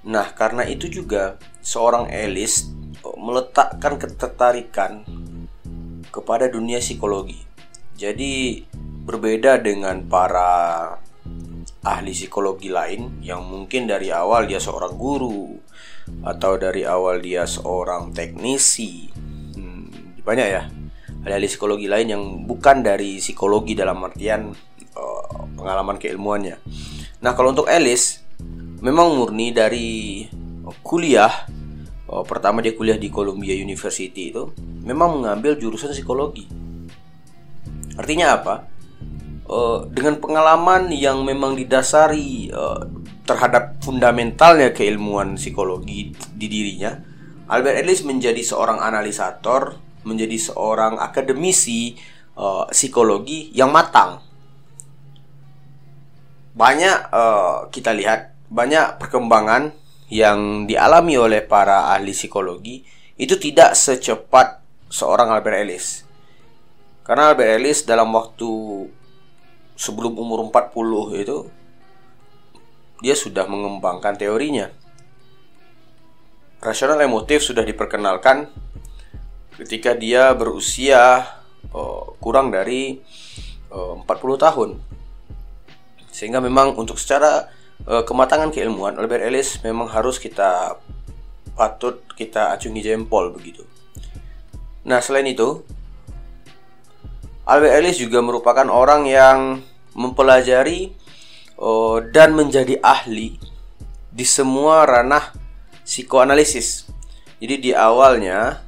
Nah, karena itu juga seorang Ellis meletakkan ketertarikan kepada dunia psikologi. Jadi berbeda dengan para ahli psikologi lain yang mungkin dari awal dia seorang guru atau dari awal dia seorang teknisi hmm, banyak ya ahli psikologi lain yang bukan dari psikologi dalam artian uh, pengalaman keilmuannya. Nah kalau untuk Alice memang murni dari kuliah uh, pertama dia kuliah di Columbia University itu memang mengambil jurusan psikologi. Artinya apa? uh, dengan pengalaman yang memang didasari uh, terhadap fundamentalnya keilmuan psikologi di dirinya, Albert Ellis menjadi seorang analisator, menjadi seorang akademisi uh, psikologi yang matang. Banyak kita lihat banyak perkembangan yang dialami oleh para ahli psikologi itu tidak secepat seorang Albert Ellis. Karena Albert Ellis dalam waktu sebelum umur 40 itu dia sudah mengembangkan teorinya. Rasional emotif sudah diperkenalkan ketika dia berusia uh, kurang dari uh, 40 tahun. Sehingga memang untuk secara kematangan keilmuan Albert Ellis memang harus kita patut kita acungi jempol begitu. Nah, selain itu, Albert Ellis juga merupakan orang yang mempelajari uh, dan menjadi ahli di semua ranah psikoanalisis. Jadi di awalnya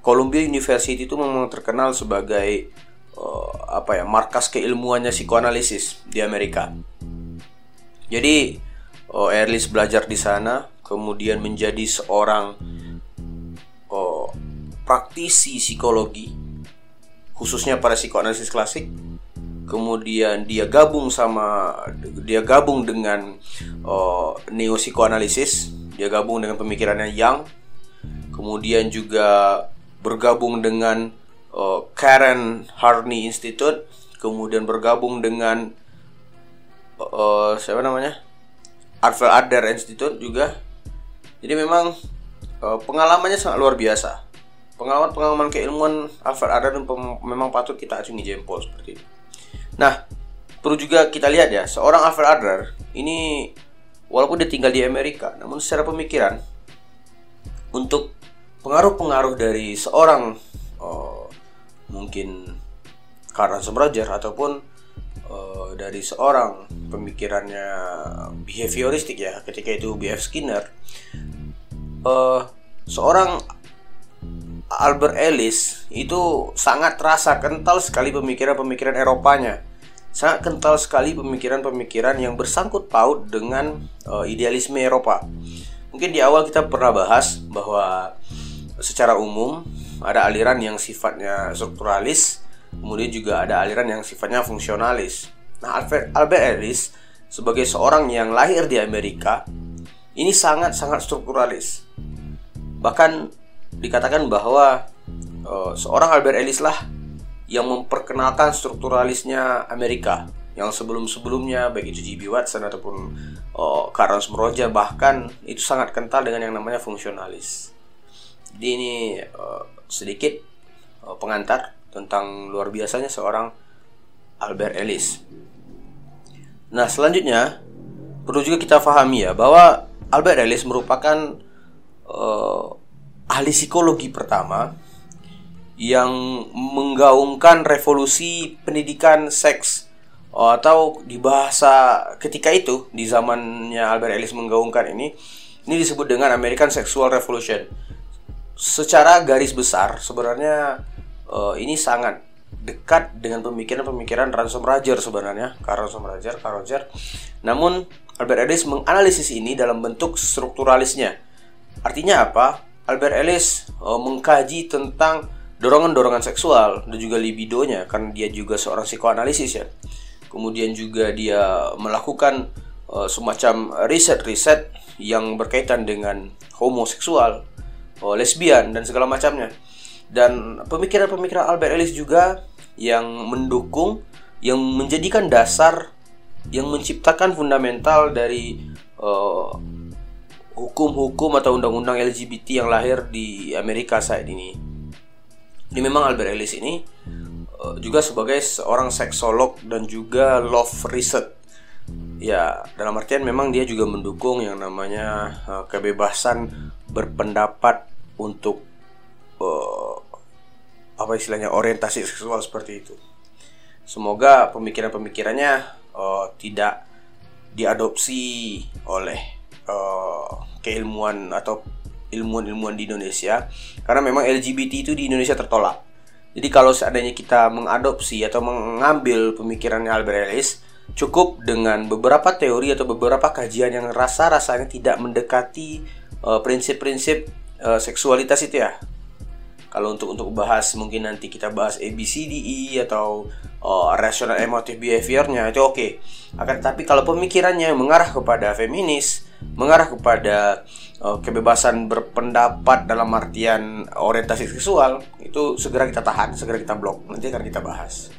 Columbia University itu memang terkenal sebagai uh, apa ya markas keilmuannya psikoanalisis di Amerika. Jadi uh, Ellis belajar di sana, kemudian menjadi seorang uh, praktisi psikologi khususnya pada psikoanalisis klasik. Kemudian dia gabung sama dia gabung dengan uh, neo psikoanalisis dia gabung dengan pemikirannya yang. Kemudian juga bergabung dengan uh, Karen Harney Institute. Kemudian bergabung dengan uh, siapa namanya? Arvel Adler Institute juga. Jadi memang uh, pengalamannya sangat luar biasa. Pengalaman-pengalaman keilmuan Alfred Adler memang patut kita acungi jempol seperti itu. Nah, perlu juga kita lihat ya, seorang Alfred Adler ini walaupun dia tinggal di Amerika, namun secara pemikiran untuk pengaruh-pengaruh dari seorang uh, mungkin Karl Roger ataupun uh, dari seorang pemikirannya behavioristik ya, ketika itu B.F. Skinner, uh, seorang Albert Ellis itu sangat terasa kental sekali pemikiran-pemikiran Eropanya. Sangat kental sekali pemikiran-pemikiran yang bersangkut paut dengan uh, idealisme Eropa. Mungkin di awal kita pernah bahas bahwa secara umum ada aliran yang sifatnya strukturalis, kemudian juga ada aliran yang sifatnya fungsionalis. Nah, Albert, Ellis sebagai seorang yang lahir di Amerika ini sangat-sangat strukturalis. Bahkan dikatakan bahwa uh, seorang Albert Ellis lah yang memperkenalkan strukturalisnya Amerika yang sebelum-sebelumnya baik itu G.B. Watson ataupun uh, Carlos Mroja bahkan itu sangat kental dengan yang namanya fungsionalis. Jadi ini uh, sedikit uh, pengantar tentang luar biasanya seorang Albert Ellis. Nah, selanjutnya perlu juga kita pahami ya bahwa Albert Ellis merupakan uh, ahli psikologi pertama yang menggaungkan revolusi pendidikan seks oh, atau di bahasa ketika itu di zamannya Albert Ellis menggaungkan ini ini disebut dengan American Sexual Revolution. Secara garis besar sebenarnya uh, ini sangat dekat dengan pemikiran-pemikiran Ransom Roger sebenarnya, Carl Ransom Roger, Carl Roger. Namun Albert Ellis menganalisis ini dalam bentuk strukturalisnya. Artinya apa? Albert Ellis uh, mengkaji tentang dorongan-dorongan seksual dan juga libidonya karena dia juga seorang psikoanalisis ya. Kemudian juga dia melakukan uh, semacam riset-riset yang berkaitan dengan homoseksual, uh, lesbian dan segala macamnya. Dan pemikiran-pemikiran Albert Ellis juga yang mendukung yang menjadikan dasar yang menciptakan fundamental dari uh, hukum-hukum atau undang-undang LGBT yang lahir di Amerika saat ini. Ini memang Albert Ellis ini uh, juga sebagai seorang seksolog dan juga love research ya dalam artian memang dia juga mendukung yang namanya uh, kebebasan berpendapat untuk uh, apa istilahnya orientasi seksual seperti itu. Semoga pemikiran-pemikirannya uh, tidak diadopsi oleh uh, keilmuan atau ilmuwan-ilmuwan di Indonesia karena memang LGBT itu di Indonesia tertolak. Jadi kalau seandainya kita mengadopsi atau mengambil pemikirannya Albert Ellis, cukup dengan beberapa teori atau beberapa kajian yang rasa-rasanya tidak mendekati uh, prinsip-prinsip uh, seksualitas itu ya. Kalau untuk untuk bahas mungkin nanti kita bahas ABCDE atau uh, rational emotive behaviornya itu oke. Okay. Akan tetapi kalau pemikirannya mengarah kepada feminis, mengarah kepada uh, kebebasan berpendapat dalam artian orientasi seksual itu segera kita tahan, segera kita blok. Nanti akan kita bahas.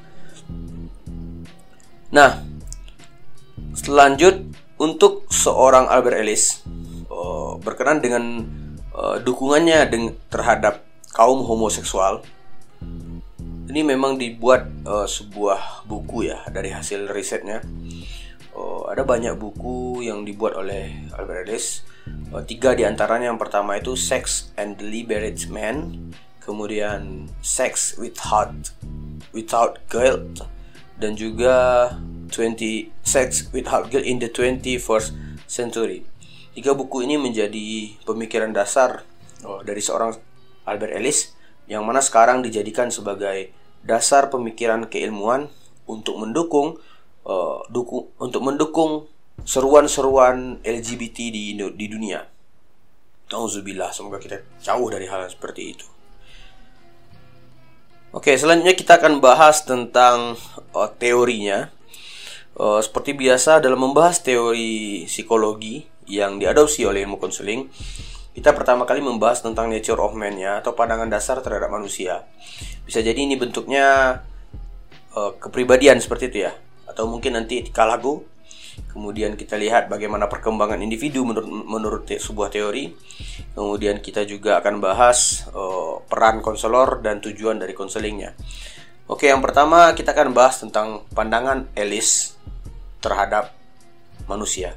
Nah, selanjut untuk seorang Albert Ellis uh, berkenan dengan dukungannya terhadap kaum homoseksual. Ini memang dibuat uh, sebuah buku ya dari hasil risetnya. Uh, ada banyak buku yang dibuat oleh Albert Ellis uh, tiga di antaranya yang pertama itu Sex and Deliberate Man kemudian Sex Without Without Guilt dan juga 20 Sex Without Guilt in the 21st Century tiga buku ini menjadi pemikiran dasar oh, dari seorang Albert Ellis yang mana sekarang dijadikan sebagai dasar pemikiran keilmuan untuk mendukung uh, duku, untuk mendukung seruan-seruan LGBT di di dunia. Auzubillah, semoga kita jauh dari hal seperti itu. Oke, selanjutnya kita akan bahas tentang uh, teorinya. Uh, seperti biasa dalam membahas teori psikologi yang diadopsi oleh ilmu konseling, kita pertama kali membahas tentang nature of man ya atau pandangan dasar terhadap manusia. Bisa jadi ini bentuknya uh, kepribadian seperti itu ya, atau mungkin nanti etika lagu Kemudian kita lihat bagaimana perkembangan individu menurut, menurut te sebuah teori. Kemudian kita juga akan bahas uh, peran konselor dan tujuan dari konselingnya. Oke, yang pertama kita akan bahas tentang pandangan Ellis terhadap manusia.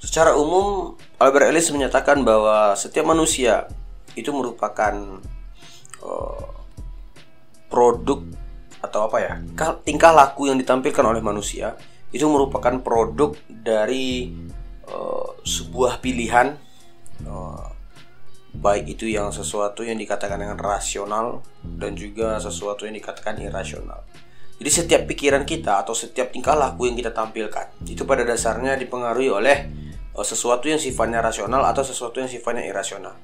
Secara umum, Albert Ellis menyatakan bahwa setiap manusia itu merupakan uh, produk atau apa ya tingkah laku yang ditampilkan oleh manusia itu merupakan produk dari uh, sebuah pilihan uh, baik itu yang sesuatu yang dikatakan dengan rasional dan juga sesuatu yang dikatakan irasional. Jadi setiap pikiran kita atau setiap tingkah laku yang kita tampilkan itu pada dasarnya dipengaruhi oleh sesuatu yang sifatnya rasional atau sesuatu yang sifatnya irasional.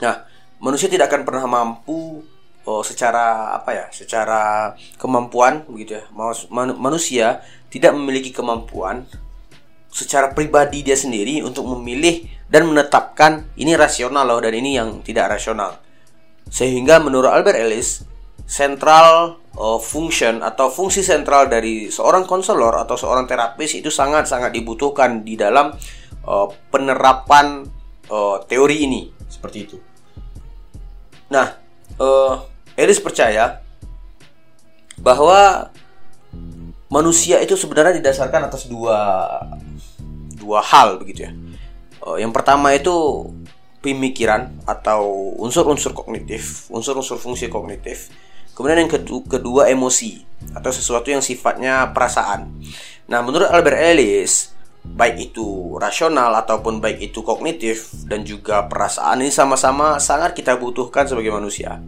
Nah, manusia tidak akan pernah mampu oh, secara apa ya secara kemampuan begitu ya manusia tidak memiliki kemampuan secara pribadi dia sendiri untuk memilih dan menetapkan ini rasional loh dan ini yang tidak rasional sehingga menurut Albert Ellis sentral uh, function atau fungsi sentral dari seorang konselor atau seorang terapis itu sangat-sangat dibutuhkan di dalam uh, penerapan uh, teori ini seperti itu. Nah, uh, Elis percaya bahwa manusia itu sebenarnya didasarkan atas dua dua hal begitu ya. Uh, yang pertama itu pemikiran atau unsur-unsur kognitif, unsur-unsur fungsi kognitif. Kemudian yang kedua, emosi atau sesuatu yang sifatnya perasaan. Nah, menurut Albert Ellis, baik itu rasional ataupun baik itu kognitif dan juga perasaan ini sama-sama sangat kita butuhkan sebagai manusia.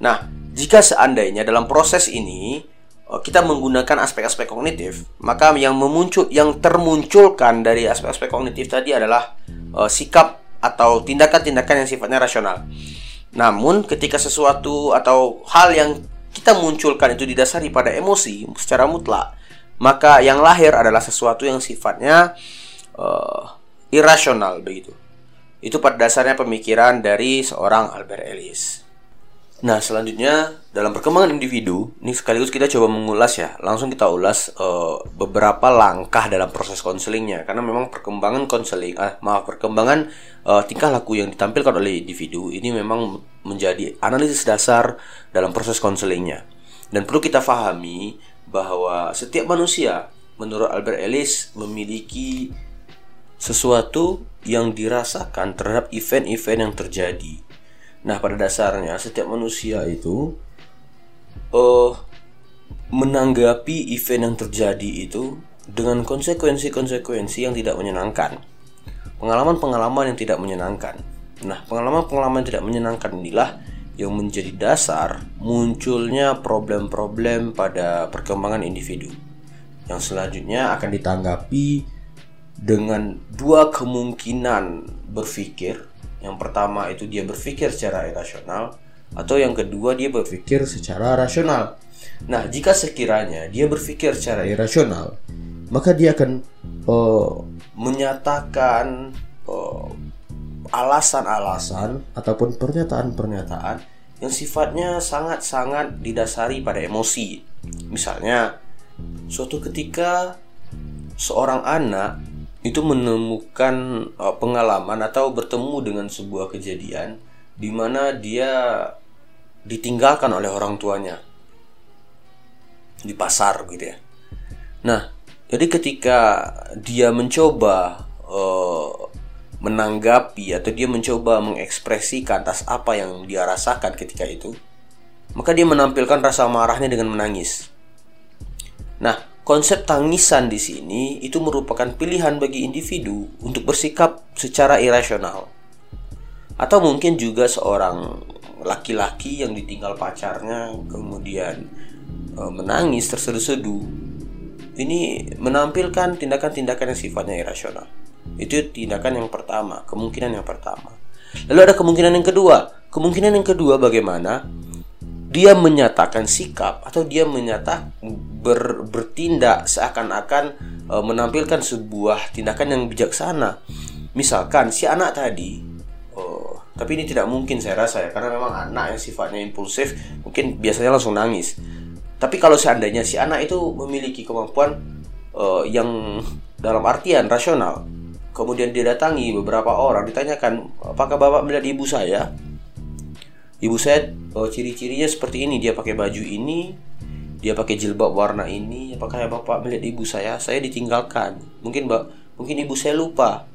Nah, jika seandainya dalam proses ini eh, kita menggunakan aspek-aspek kognitif, maka yang memuncul yang termunculkan dari aspek-aspek kognitif tadi adalah uh, sikap atau tindakan-tindakan yang sifatnya rasional. Namun, ketika sesuatu atau hal yang kita munculkan itu didasari pada emosi secara mutlak, maka yang lahir adalah sesuatu yang sifatnya uh, irasional begitu. Itu pada dasarnya pemikiran dari seorang Albert Ellis. Nah, selanjutnya dalam perkembangan individu, ini sekaligus kita coba mengulas ya. Langsung kita ulas uh, beberapa langkah dalam proses konselingnya karena memang perkembangan konseling, ah maaf, perkembangan uh, tingkah laku yang ditampilkan oleh individu ini memang menjadi analisis dasar dalam proses konselingnya. Dan perlu kita pahami bahwa setiap manusia menurut Albert Ellis memiliki sesuatu yang dirasakan terhadap event-event yang terjadi. Nah, pada dasarnya setiap manusia itu uh, menanggapi event yang terjadi itu dengan konsekuensi-konsekuensi yang tidak menyenangkan. Pengalaman-pengalaman yang tidak menyenangkan. Nah, pengalaman-pengalaman yang tidak menyenangkan inilah yang menjadi dasar munculnya problem-problem pada perkembangan individu. Yang selanjutnya akan ditanggapi dengan dua kemungkinan berpikir. Yang pertama itu dia berpikir secara irasional atau yang kedua dia berpikir secara rasional. Nah, jika sekiranya dia berpikir secara irasional, maka dia akan uh, menyatakan uh, alasan-alasan ataupun pernyataan-pernyataan yang sifatnya sangat-sangat didasari pada emosi. Misalnya, suatu ketika seorang anak itu menemukan uh, pengalaman atau bertemu dengan sebuah kejadian di mana dia ditinggalkan oleh orang tuanya di pasar gitu ya. Nah, jadi ketika dia mencoba uh, menanggapi atau dia mencoba mengekspresikan atas apa yang dia rasakan ketika itu, maka dia menampilkan rasa marahnya dengan menangis. Nah, konsep tangisan di sini itu merupakan pilihan bagi individu untuk bersikap secara irasional. Atau mungkin juga seorang laki-laki yang ditinggal pacarnya kemudian e, menangis terseduh-seduh. Ini menampilkan tindakan-tindakan yang sifatnya irasional. Itu tindakan yang pertama, kemungkinan yang pertama. Lalu ada kemungkinan yang kedua. Kemungkinan yang kedua bagaimana? Dia menyatakan sikap atau dia menyata ber, bertindak seakan-akan e, menampilkan sebuah tindakan yang bijaksana. Misalkan si anak tadi oh, tapi ini tidak mungkin saya rasa ya karena memang anak yang sifatnya impulsif mungkin biasanya langsung nangis. Tapi kalau seandainya si anak itu memiliki kemampuan uh, yang dalam artian rasional, Kemudian dia datangi beberapa orang ditanyakan, apakah bapak melihat ibu saya? Ibu saya oh, ciri-cirinya seperti ini, dia pakai baju ini, dia pakai jilbab warna ini. Apakah bapak melihat ibu saya? Saya ditinggalkan. Mungkin mbak, mungkin ibu saya lupa.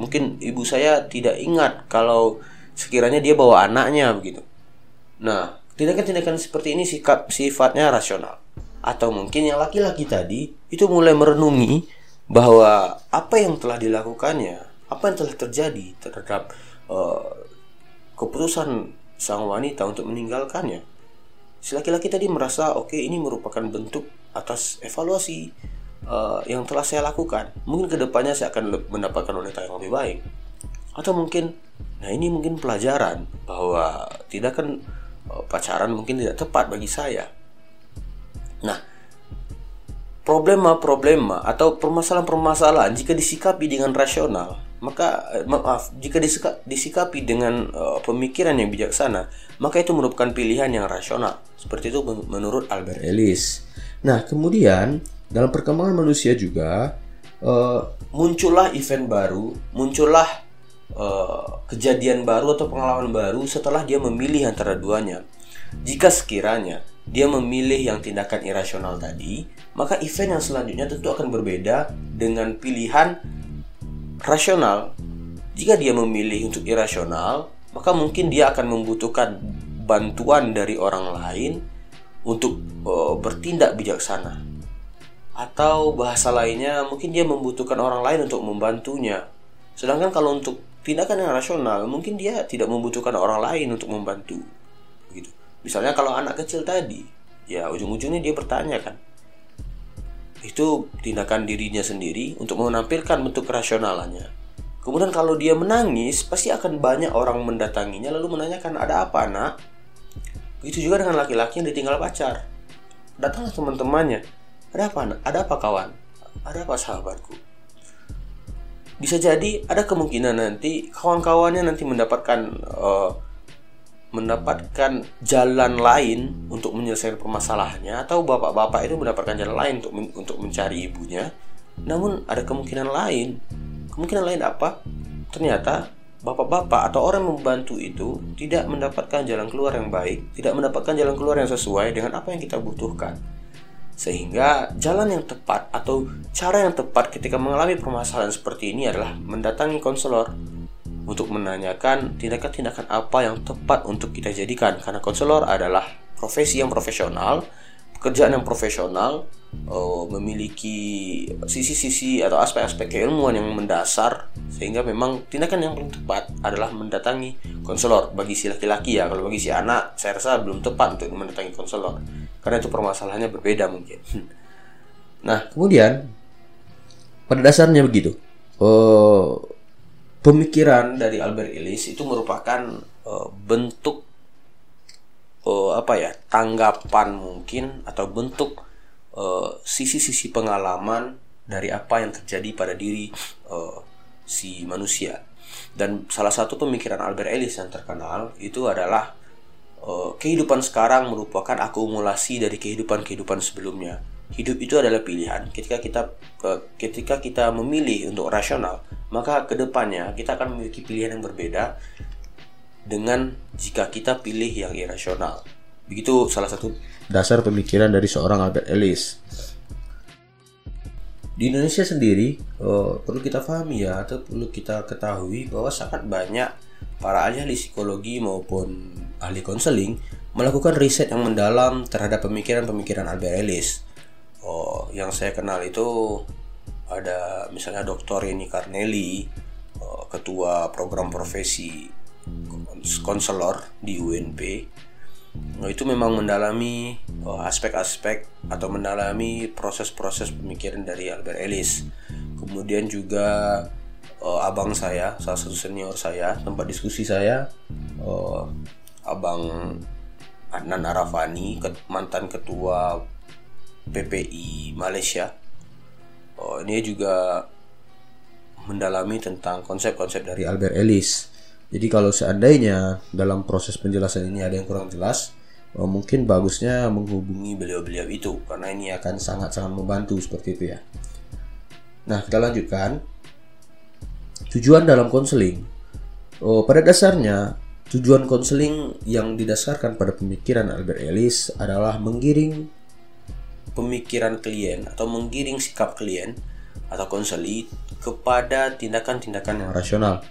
Mungkin ibu saya tidak ingat kalau sekiranya dia bawa anaknya begitu. Nah, tindakan-tindakan seperti ini sikap sifatnya rasional. Atau mungkin yang laki-laki tadi itu mulai merenungi bahwa apa yang telah dilakukannya, apa yang telah terjadi terhadap uh, keputusan sang wanita untuk meninggalkannya. Si laki-laki tadi merasa oke okay, ini merupakan bentuk atas evaluasi uh, yang telah saya lakukan. Mungkin ke depannya saya akan mendapatkan wanita yang lebih baik. Atau mungkin, nah ini mungkin pelajaran bahwa tidak kan uh, pacaran mungkin tidak tepat bagi saya. Nah, problema-problema atau permasalahan-permasalahan jika disikapi dengan rasional maka eh, maaf jika disikapi dengan uh, pemikiran yang bijaksana maka itu merupakan pilihan yang rasional seperti itu menurut Albert Ellis. Nah kemudian dalam perkembangan manusia juga uh, muncullah event baru, muncullah uh, kejadian baru atau pengalaman baru setelah dia memilih antara duanya. Jika sekiranya dia memilih yang tindakan irasional tadi, maka event yang selanjutnya tentu akan berbeda dengan pilihan rasional. Jika dia memilih untuk irasional, maka mungkin dia akan membutuhkan bantuan dari orang lain untuk uh, bertindak bijaksana. Atau bahasa lainnya, mungkin dia membutuhkan orang lain untuk membantunya. Sedangkan kalau untuk tindakan yang rasional, mungkin dia tidak membutuhkan orang lain untuk membantu. Gitu. Misalnya kalau anak kecil tadi, ya ujung-ujungnya dia bertanya kan. Itu tindakan dirinya sendiri untuk menampilkan bentuk kerasionalannya. Kemudian kalau dia menangis, pasti akan banyak orang mendatanginya lalu menanyakan, ada apa nak? Begitu juga dengan laki-laki yang ditinggal pacar. Datanglah teman-temannya. Ada apa nak? Ada apa kawan? Ada apa sahabatku? Bisa jadi ada kemungkinan nanti kawan-kawannya nanti mendapatkan uh, mendapatkan jalan lain untuk menyelesaikan permasalahannya atau bapak-bapak itu mendapatkan jalan lain untuk untuk mencari ibunya. Namun ada kemungkinan lain. Kemungkinan lain apa? Ternyata bapak-bapak atau orang yang membantu itu tidak mendapatkan jalan keluar yang baik tidak mendapatkan jalan keluar yang sesuai dengan apa yang kita butuhkan. Sehingga jalan yang tepat atau cara yang tepat ketika mengalami permasalahan seperti ini adalah mendatangi konselor untuk menanyakan tindakan-tindakan apa yang tepat untuk kita jadikan. Karena konselor adalah profesi yang profesional, pekerjaan yang profesional, uh, memiliki sisi-sisi atau aspek-aspek keilmuan yang mendasar sehingga memang tindakan yang paling tepat adalah mendatangi konselor. Bagi si laki-laki ya kalau bagi si anak saya rasa belum tepat untuk mendatangi konselor. Karena itu permasalahannya berbeda mungkin. Nah kemudian pada dasarnya begitu. Uh, pemikiran dari Albert Ellis itu merupakan uh, bentuk uh, apa ya tanggapan mungkin atau bentuk Eh, sisi-sisi uh, pengalaman dari apa yang terjadi pada diri uh, si manusia. Dan salah satu pemikiran Albert Ellis yang terkenal itu adalah uh, kehidupan sekarang merupakan akumulasi dari kehidupan-kehidupan sebelumnya. Hidup itu adalah pilihan. Ketika kita uh, ketika kita memilih untuk rasional, maka ke depannya kita akan memiliki pilihan yang berbeda dengan jika kita pilih yang irasional. Begitu salah satu dasar pemikiran dari seorang Albert Ellis. Di Indonesia sendiri, oh, perlu kita pahami ya, atau perlu kita ketahui bahwa sangat banyak para ahli-ahli psikologi maupun ahli konseling melakukan riset yang mendalam terhadap pemikiran-pemikiran Albert Ellis. Oh, yang saya kenal itu ada misalnya Dr. Reni Carnelli, oh, ketua program profesi konselor di UNP Nah, itu memang mendalami oh, aspek-aspek atau mendalami proses-proses pemikiran dari Albert Ellis. Kemudian juga uh, abang saya, salah satu senior saya, tempat diskusi saya, uh, abang Adnan Arafani, mantan ketua PPI Malaysia. Oh, ini juga mendalami tentang konsep-konsep dari Albert Ellis. Jadi kalau seandainya dalam proses penjelasan ini ada yang kurang jelas, oh, mungkin bagusnya menghubungi beliau-beliau itu karena ini akan sangat-sangat membantu seperti itu ya. Nah, kita lanjutkan. Tujuan dalam konseling. Oh, pada dasarnya tujuan konseling yang didasarkan pada pemikiran Albert Ellis adalah menggiring pemikiran klien atau menggiring sikap klien atau konseli kepada tindakan-tindakan yang rasional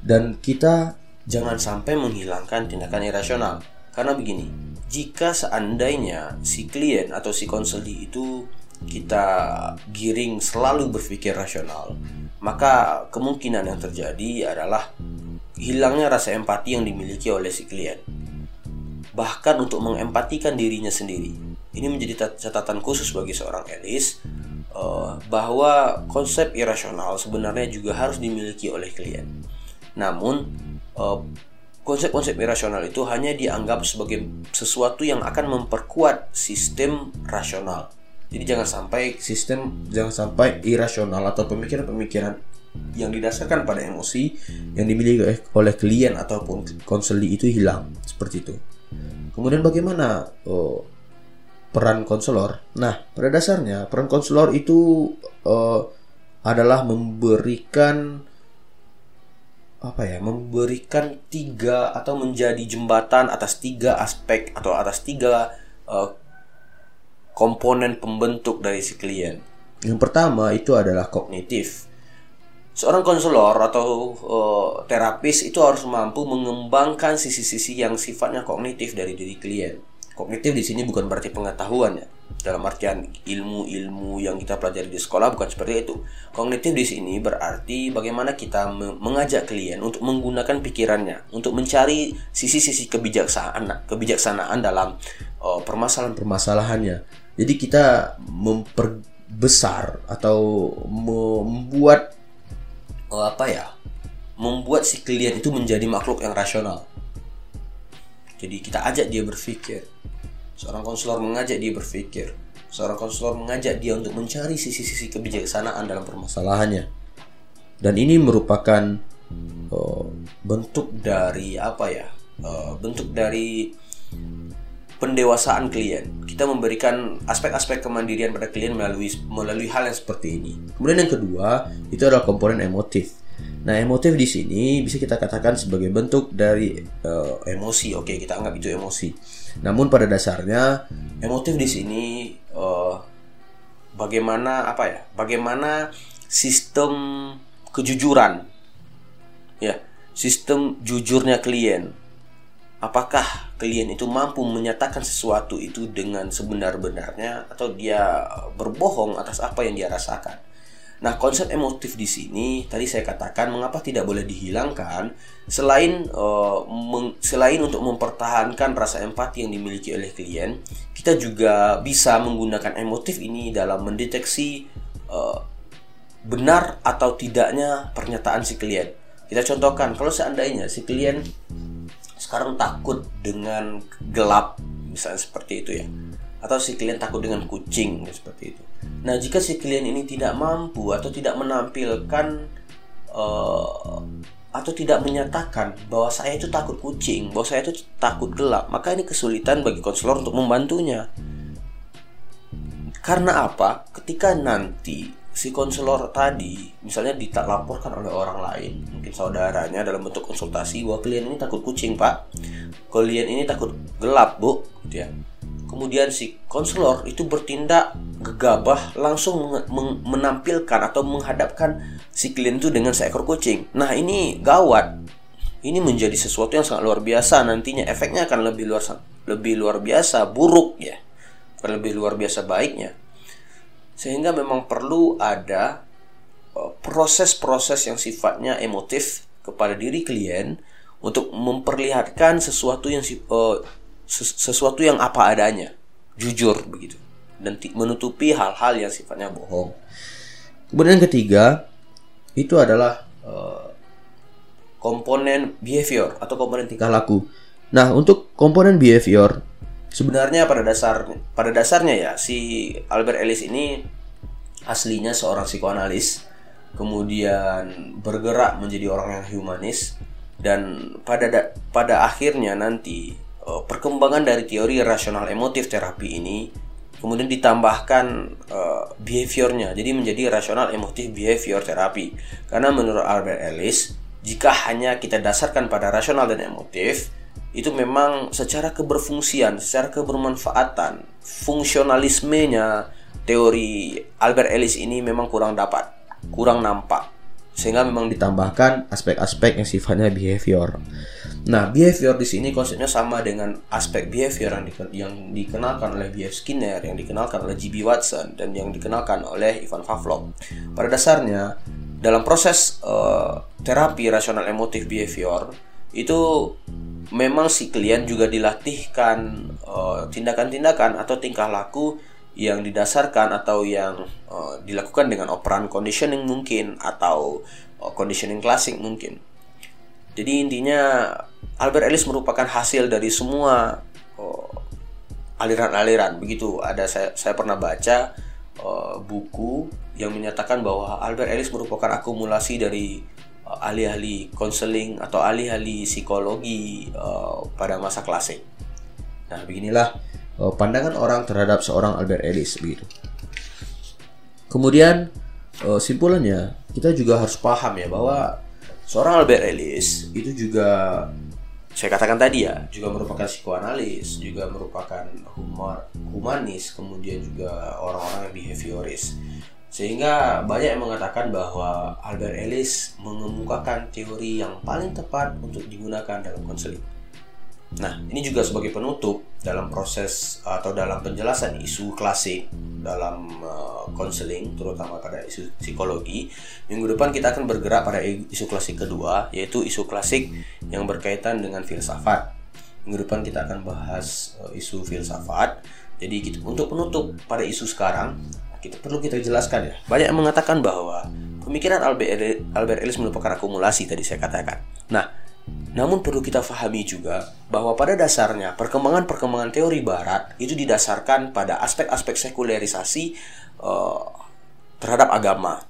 dan kita jangan sampai menghilangkan tindakan irasional. Karena begini, jika seandainya si klien atau si konseli itu kita giring selalu berpikir rasional, maka kemungkinan yang terjadi adalah hilangnya rasa empati yang dimiliki oleh si klien. Bahkan untuk mengempatikan dirinya sendiri. Ini menjadi catatan khusus bagi seorang Elis uh, bahwa konsep irasional sebenarnya juga harus dimiliki oleh klien. Namun eh, konsep-konsep irasional itu hanya dianggap sebagai sesuatu yang akan memperkuat sistem rasional. Jadi jangan sampai sistem jangan sampai irasional atau pemikiran-pemikiran yang didasarkan pada emosi yang dimiliki oleh klien ataupun konseli itu hilang seperti itu. Kemudian bagaimana oh, peran konselor? Nah, pada dasarnya peran konselor itu oh, adalah memberikan apa ya memberikan tiga atau menjadi jembatan atas tiga aspek atau atas tiga uh, komponen pembentuk dari si klien. Yang pertama itu adalah kognitif. Seorang konselor atau uh, terapis itu harus mampu mengembangkan sisi-sisi yang sifatnya kognitif dari diri klien. Kognitif di sini bukan berarti pengetahuan ya dalam artian ilmu-ilmu yang kita pelajari di sekolah bukan seperti itu. Kognitif di sini berarti bagaimana kita mengajak klien untuk menggunakan pikirannya untuk mencari sisi-sisi kebijaksanaan kebijaksanaan dalam uh, permasalahan-permasalahannya. Jadi kita memperbesar atau membuat uh, apa ya? Membuat si klien itu menjadi makhluk yang rasional. Jadi kita ajak dia berpikir Seorang konselor mengajak dia berpikir. Seorang konselor mengajak dia untuk mencari sisi-sisi kebijaksanaan dalam permasalahannya. Dan ini merupakan uh, bentuk dari apa ya? Uh, bentuk dari pendewasaan klien. Kita memberikan aspek-aspek kemandirian pada klien melalui melalui hal yang seperti ini. Kemudian yang kedua itu adalah komponen emotif. Nah, emotif di sini bisa kita katakan sebagai bentuk dari uh, emosi. Oke, kita anggap itu emosi. Namun pada dasarnya emotif di sini uh, bagaimana apa ya? Bagaimana sistem kejujuran ya, sistem jujurnya klien. Apakah klien itu mampu menyatakan sesuatu itu dengan sebenar-benarnya atau dia berbohong atas apa yang dia rasakan? Nah, konsep emotif di sini tadi saya katakan mengapa tidak boleh dihilangkan selain uh, meng, selain untuk mempertahankan rasa empati yang dimiliki oleh klien, kita juga bisa menggunakan emotif ini dalam mendeteksi uh, benar atau tidaknya pernyataan si klien. Kita contohkan kalau seandainya si klien sekarang takut dengan gelap misalnya seperti itu ya atau si klien takut dengan kucing seperti itu. Nah, jika si klien ini tidak mampu atau tidak menampilkan uh, atau tidak menyatakan bahwa saya itu takut kucing, bahwa saya itu takut gelap, maka ini kesulitan bagi konselor untuk membantunya. Karena apa? Ketika nanti si konselor tadi misalnya ditelaporkan oleh orang lain, mungkin saudaranya dalam bentuk konsultasi bahwa klien ini takut kucing, Pak. Klien ini takut gelap, Bu, gitu ya kemudian si konselor itu bertindak gegabah langsung menampilkan atau menghadapkan si klien itu dengan seekor kucing. Nah ini gawat. Ini menjadi sesuatu yang sangat luar biasa nantinya efeknya akan lebih luar lebih luar biasa buruk ya, bukan lebih luar biasa baiknya. Sehingga memang perlu ada uh, proses-proses yang sifatnya emotif kepada diri klien untuk memperlihatkan sesuatu yang uh, sesuatu yang apa adanya, jujur begitu, dan menutupi hal-hal yang sifatnya bohong. Kemudian ketiga itu adalah uh, komponen behavior atau komponen tingkah laku. Nah, untuk komponen behavior sebenarnya pada dasar pada dasarnya ya si Albert Ellis ini aslinya seorang psikoanalis, kemudian bergerak menjadi orang yang humanis dan pada pada akhirnya nanti uh, perkembangan dari teori rasional emotif terapi ini kemudian ditambahkan uh, behaviornya. Jadi menjadi rasional emotif behavior terapi. Karena menurut Albert Ellis jika hanya kita dasarkan pada rasional dan emotif itu memang secara keberfungsian secara kebermanfaatan fungsionalismenya teori Albert Ellis ini memang kurang dapat kurang nampak. Sehingga memang ditambahkan aspek-aspek yang sifatnya behavior Nah, behavior di sini konsepnya sama dengan aspek behavior yang, diken yang dikenalkan oleh B.F. Skinner, yang dikenalkan oleh G.B. Watson, dan yang dikenalkan oleh Ivan Pavlov. Pada dasarnya, dalam proses uh, terapi rasional emotif behavior, itu memang si klien juga dilatihkan eh, tindakan-tindakan uh, atau tingkah laku yang didasarkan atau yang uh, dilakukan dengan operan conditioning mungkin atau uh, conditioning klasik mungkin. Jadi intinya Albert Ellis merupakan hasil dari semua oh, aliran-aliran. Oh, Begitu ada saya saya pernah baca oh, buku yang menyatakan bahwa Albert Ellis merupakan akumulasi dari oh, ahli-ahli konseling atau ahli-ahli psikologi oh, pada masa klasik. Nah, beginilah oh, pandangan orang terhadap seorang Albert Ellis begitu. Kemudian oh, simpulannya kita juga harus paham ya bahwa seorang Albert Ellis itu juga saya katakan tadi ya juga merupakan psikoanalis juga merupakan humor humanis kemudian juga orang-orang yang behavioris. Sehingga banyak yang mengatakan bahwa Albert Ellis mengemukakan teori yang paling tepat untuk digunakan dalam konseling Nah, ini juga sebagai penutup dalam proses atau dalam penjelasan isu klasik dalam konseling, uh, terutama pada isu psikologi. Minggu depan kita akan bergerak pada isu klasik kedua, yaitu isu klasik yang berkaitan dengan filsafat. Minggu depan kita akan bahas uh, isu filsafat. Jadi kita, untuk penutup pada isu sekarang, kita perlu kita jelaskan ya. Banyak yang mengatakan bahwa pemikiran Albert, Albert Ellis merupakan akumulasi tadi saya katakan. Nah, namun perlu kita fahami juga bahwa pada dasarnya perkembangan-perkembangan teori barat itu didasarkan pada aspek-aspek sekulerisasi uh, terhadap agama.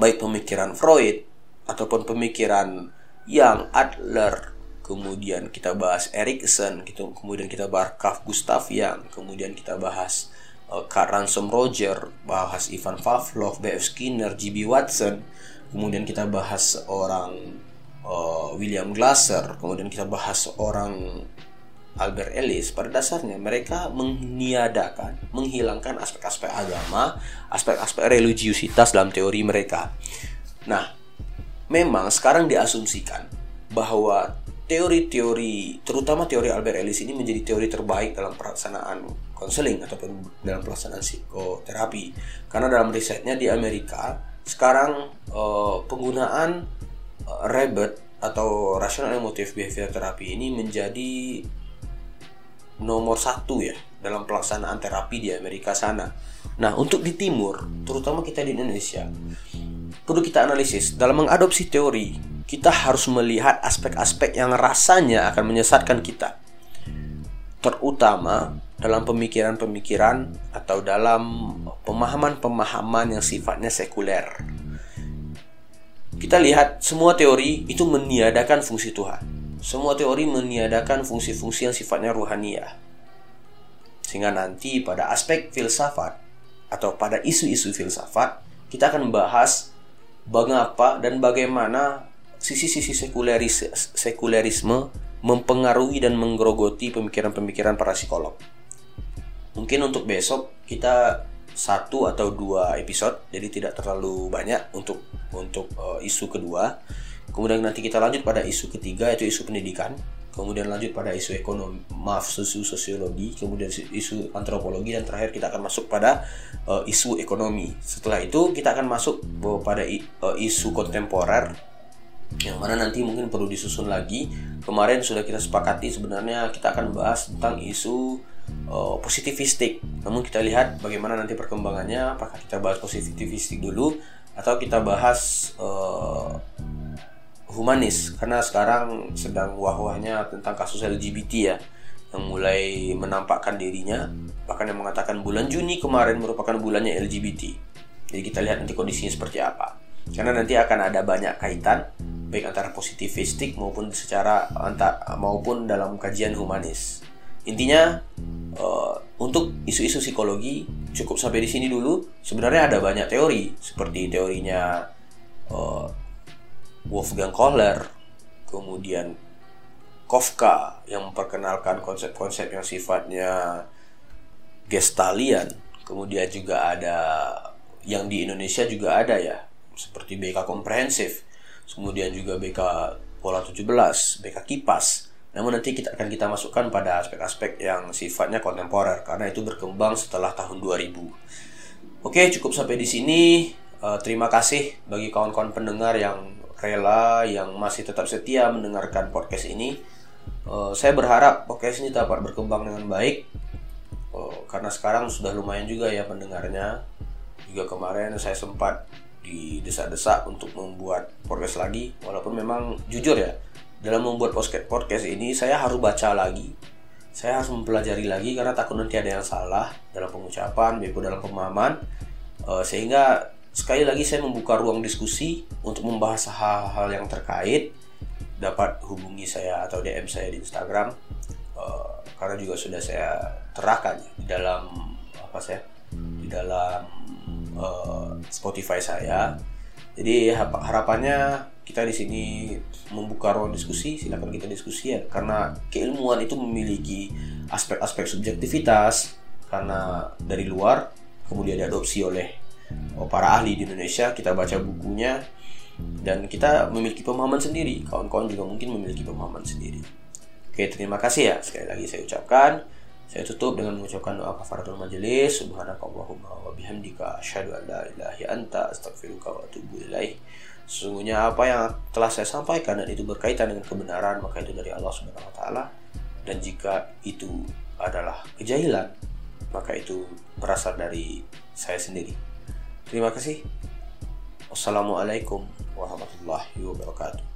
Baik pemikiran Freud ataupun pemikiran yang Adler, kemudian kita bahas Erikson, gitu, kemudian kita bahas Carl Gustav Jung, kemudian kita bahas uh, Ransom Roger, bahas Ivan Pavlov, B.F. Skinner, G.B. Watson, kemudian kita bahas orang uh, William Glasser, kemudian kita bahas orang Albert Ellis pada dasarnya mereka meniadakan, menghilangkan aspek-aspek agama, aspek-aspek religiusitas dalam teori mereka. Nah, memang sekarang diasumsikan bahwa teori-teori, terutama teori Albert Ellis ini menjadi teori terbaik dalam pelaksanaan konseling ataupun dalam pelaksanaan psikoterapi. Karena dalam risetnya di Amerika sekarang uh, penggunaan rebet atau rational emotive behavior therapy ini menjadi nomor satu ya dalam pelaksanaan terapi di Amerika sana. Nah untuk di timur, terutama kita di Indonesia, perlu kita analisis dalam mengadopsi teori kita harus melihat aspek-aspek yang rasanya akan menyesatkan kita, terutama dalam pemikiran-pemikiran atau dalam pemahaman-pemahaman yang sifatnya sekuler. Kita lihat semua teori itu meniadakan fungsi Tuhan. Semua teori meniadakan fungsi-fungsi yang sifatnya ruhaniah. Sehingga nanti pada aspek filsafat atau pada isu-isu filsafat kita akan membahas mengapa dan bagaimana sisi-sisi sekuleris sekulerisme mempengaruhi dan menggerogoti pemikiran-pemikiran para psikolog. Mungkin untuk besok kita satu atau dua episode jadi tidak terlalu banyak untuk untuk uh, isu kedua. Kemudian nanti kita lanjut pada isu ketiga yaitu isu pendidikan. Kemudian lanjut pada isu ekonomi maaf isu sosiologi. Kemudian isu antropologi. Dan terakhir kita akan masuk pada uh, isu ekonomi. Setelah itu kita akan masuk pada uh, isu kontemporer yang mana nanti mungkin perlu disusun lagi. Kemarin sudah kita sepakati sebenarnya kita akan bahas tentang isu uh, positivistik. Namun kita lihat bagaimana nanti perkembangannya. Apakah kita bahas positivistik dulu atau kita bahas uh, humanis? Karena sekarang sedang wah-wahnya tentang kasus LGBT ya, yang mulai menampakkan dirinya. Bahkan yang mengatakan bulan Juni kemarin merupakan bulannya LGBT. Jadi kita lihat nanti kondisinya seperti apa. Karena nanti akan ada banyak kaitan baik antara positivistik maupun secara antar maupun dalam kajian humanis. Intinya uh, untuk isu-isu psikologi cukup sampai di sini dulu. Sebenarnya ada banyak teori seperti teorinya uh, Wolfgang Kohler, kemudian Kafka yang memperkenalkan konsep-konsep yang sifatnya gestalian. Kemudian juga ada yang di Indonesia juga ada ya, seperti BK komprehensif. Kemudian juga BK pola 17, BK kipas namun nanti kita akan kita masukkan pada aspek-aspek yang sifatnya kontemporer karena itu berkembang setelah tahun 2000. Oke, cukup sampai di sini. Uh, terima kasih bagi kawan-kawan pendengar yang rela yang masih tetap setia mendengarkan podcast ini. Uh, saya berharap podcast ini dapat berkembang dengan baik uh, karena sekarang sudah lumayan juga ya pendengarnya. Juga kemarin saya sempat didesak-desak untuk membuat podcast lagi walaupun memang jujur ya dalam membuat podcast podcast ini saya harus baca lagi. Saya harus mempelajari lagi karena takut nanti ada yang salah dalam pengucapan maupun dalam pemahaman. Uh, sehingga sekali lagi saya membuka ruang diskusi untuk membahas hal-hal yang terkait dapat hubungi saya atau DM saya di Instagram. Uh, karena juga sudah saya terahkan ya, di dalam apa saya di dalam uh, Spotify saya. Jadi harapannya kita di sini membuka ruang diskusi, silakan kita diskusi ya. Karena keilmuan itu memiliki aspek-aspek subjektivitas karena dari luar kemudian diadopsi oleh para ahli di Indonesia. Kita baca bukunya dan kita memiliki pemahaman sendiri. Kawan-kawan juga mungkin memiliki pemahaman sendiri. Oke, terima kasih ya. Sekali lagi saya ucapkan. Saya tutup dengan mengucapkan doa kafaratul majelis. Subhanakallahumma wa bihamdika asyhadu an la ilaha anta astaghfiruka wa atubu ilaih. Sesungguhnya apa yang telah saya sampaikan dan itu berkaitan dengan kebenaran maka itu dari Allah Subhanahu wa taala dan jika itu adalah kejahilan maka itu berasal dari saya sendiri. Terima kasih. Wassalamualaikum warahmatullahi wabarakatuh.